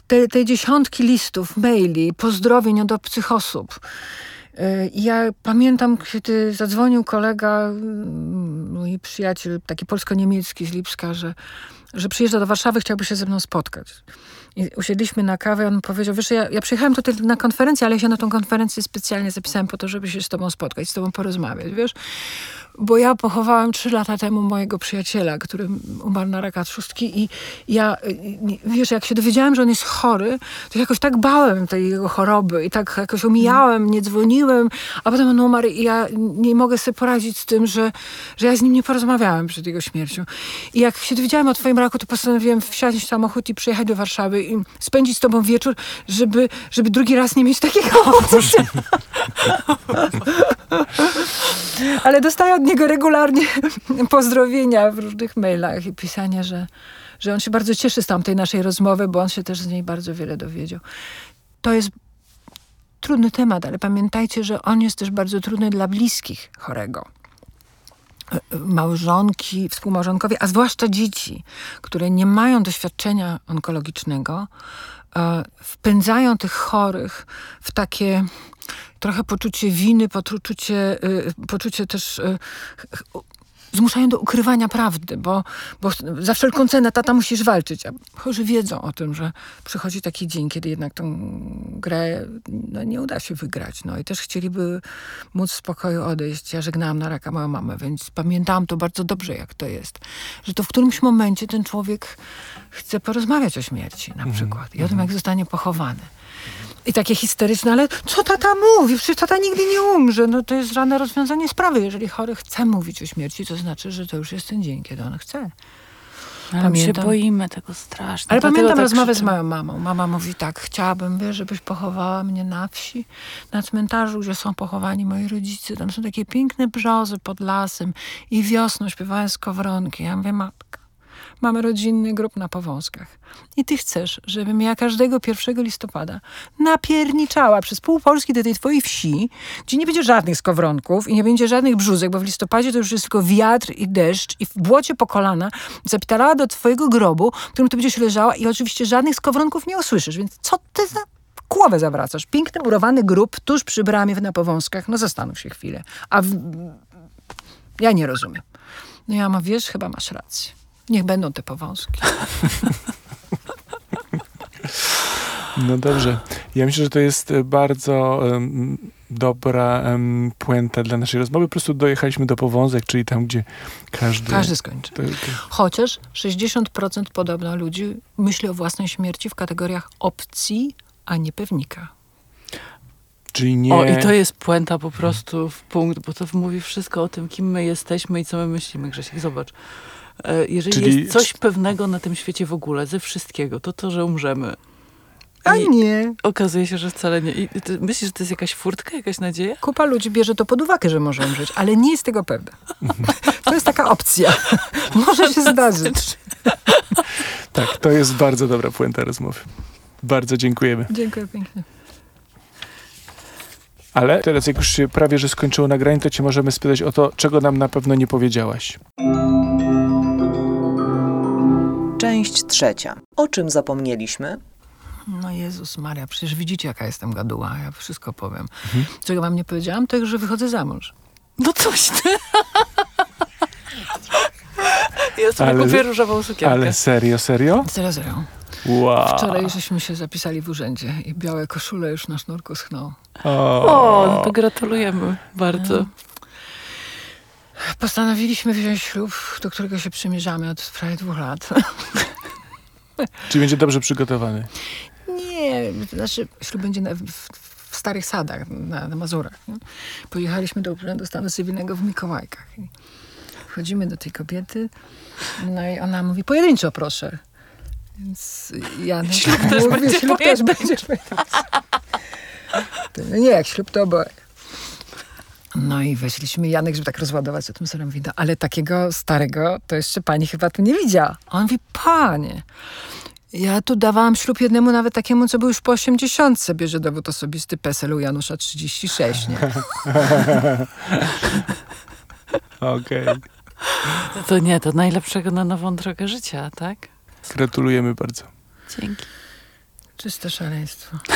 te, te dziesiątki listów, maili, pozdrowień od obcych osób. E, Ja pamiętam, kiedy zadzwonił kolega, mm, mój przyjaciel, taki polsko-niemiecki z Lipska, że, że przyjeżdża do Warszawy, chciałby się ze mną spotkać. I usiedliśmy na kawę, on powiedział, wiesz, ja, ja przyjechałem tutaj na konferencję, ale ja się na tą konferencję specjalnie zapisałem po to, żeby się z tobą spotkać, z tobą porozmawiać, wiesz? Bo ja pochowałam trzy lata temu mojego przyjaciela, który umarł na raka trzustki i ja, wiesz, jak się dowiedziałam, że on jest chory, to jakoś tak bałem tej jego choroby i tak jakoś omijałem, nie dzwoniłem, a potem on umarł i ja nie mogę sobie poradzić z tym, że, że ja z nim nie porozmawiałem przed jego śmiercią. I jak się dowiedziałam o twoim raku, to postanowiłem wsiąść w samochód i przyjechać do Warszawy i spędzić z tobą wieczór, żeby, żeby drugi raz nie mieć takiego uczucia. Ale dostaję od niego regularnie pozdrowienia w różnych mailach i pisania, że, że on się bardzo cieszy z tamtej naszej rozmowy, bo on się też z niej bardzo wiele dowiedział. To jest trudny temat, ale pamiętajcie, że on jest też bardzo trudny dla bliskich chorego. Małżonki, współmałżonkowie, a zwłaszcza dzieci, które nie mają doświadczenia onkologicznego, e, wpędzają tych chorych w takie trochę poczucie winy, poczucie, y, poczucie też y, zmuszają do ukrywania prawdy, bo, bo za wszelką cenę tata musisz walczyć. A chorzy wiedzą o tym, że przychodzi taki dzień, kiedy jednak tą grę no, nie uda się wygrać. No i też chcieliby móc w spokoju odejść. Ja żegnałam na raka moją mamę, więc pamiętałam to bardzo dobrze, jak to jest. Że to w którymś momencie ten człowiek chce porozmawiać o śmierci na przykład i o tym, jak zostanie pochowany. I takie histeryczne, ale co tata mówi? Przecież tata nigdy nie umrze. No to jest żadne rozwiązanie sprawy. Jeżeli chory chce mówić o śmierci, to znaczy, że to już jest ten dzień, kiedy on chce. Ale my się Pamiętam. boimy tego strasznie. Ale pamiętam tak rozmowę z moją mamą. Mama mówi tak, chciałabym, wiesz, żebyś pochowała mnie na wsi, na cmentarzu, gdzie są pochowani moi rodzice. Tam są takie piękne brzozy pod lasem i wiosną śpiewają skowronki. Ja mówię, matka, mamy rodzinny grób na Powązkach. I ty chcesz, żebym ja każdego 1 listopada napierniczała przez pół Polski do tej twojej wsi, gdzie nie będzie żadnych skowronków i nie będzie żadnych brzuzek, bo w listopadzie to już jest tylko wiatr i deszcz i w błocie po kolana zapitalała do twojego grobu, w którym ty będziesz leżała i oczywiście żadnych skowronków nie usłyszysz. Więc co ty za głowę zawracasz? Piękny, murowany grób tuż przy bramie na Powązkach. No zastanów się chwilę. A w... ja nie rozumiem. No ja mam, wiesz, chyba masz rację. Niech będą te powązki. No dobrze. Ja myślę, że to jest e, bardzo em, dobra em, puenta dla naszej rozmowy. Po prostu dojechaliśmy do powązek, czyli tam, gdzie każdy... Każdy skończy. To, to, Chociaż 60% podobno ludzi myśli o własnej śmierci w kategoriach opcji, a nie pewnika. czyli nie... O, i to jest puenta po prostu w punkt, bo to mówi wszystko o tym, kim my jesteśmy i co my myślimy, Grzesiek. Zobacz. E, Jeżeli Czyli- jest coś pewnego na tym świecie w ogóle, ze wszystkiego, to to, że umrzemy. A I nie. okazuje się, że wcale nie. I ty myślisz, że to jest jakaś furtka, jakaś nadzieja? Kupa ludzi bierze to pod uwagę, że może umrzeć, ale nie jest tego pewna. To jest taka opcja. Może się zdarzyć. Tak, to jest bardzo dobra puenta rozmowy. Bardzo dziękujemy. Dziękuję pięknie. Ale teraz, jak już się prawie, że skończyło nagranie, to cię możemy spytać o to, czego nam na pewno nie powiedziałaś. Część trzecia. O czym zapomnieliśmy? No Jezus Maria, przecież widzicie, jaka jestem gaduła. Ja wszystko powiem. Czego wam nie powiedziałam, to że wychodzę za mąż. No coś ty. Ja sobie Ale- kupię różową sukienkę. Ale serio, serio? Serio, serio. Wow. Wczoraj żeśmy się zapisali w urzędzie i białe koszule już na sznurku schną. O, no to gratulujemy bardzo. Postanowiliśmy wziąć ślub, do którego się przymierzamy od prawie dwóch lat. Czy będzie dobrze przygotowany? Nie, to znaczy ślub będzie na, w, w starych sadach, na, na Mazurach. Nie? Pojechaliśmy do Urzędu Stanu Cywilnego w Mikołajkach. I wchodzimy do tej kobiety, no i ona mówi, pojedynczo proszę. Więc ja no, Ślub też mówię, będzie ślub też będzie pojedynczo. Nie, jak ślub to oboje. No i weszliśmy, Janek, żeby tak rozładować atmosferę, mówi, no ale takiego starego to jeszcze pani chyba tu nie widziała. A on mówi, panie, ja tu dawałam ślub jednemu nawet takiemu, co był już po 80, bierze dowód osobisty PESEL u Janusza 36, nie? Okej. No To nie, to najlepszego na nową drogę życia, tak? Gratulujemy bardzo. Dzięki. Czyste szaleństwo.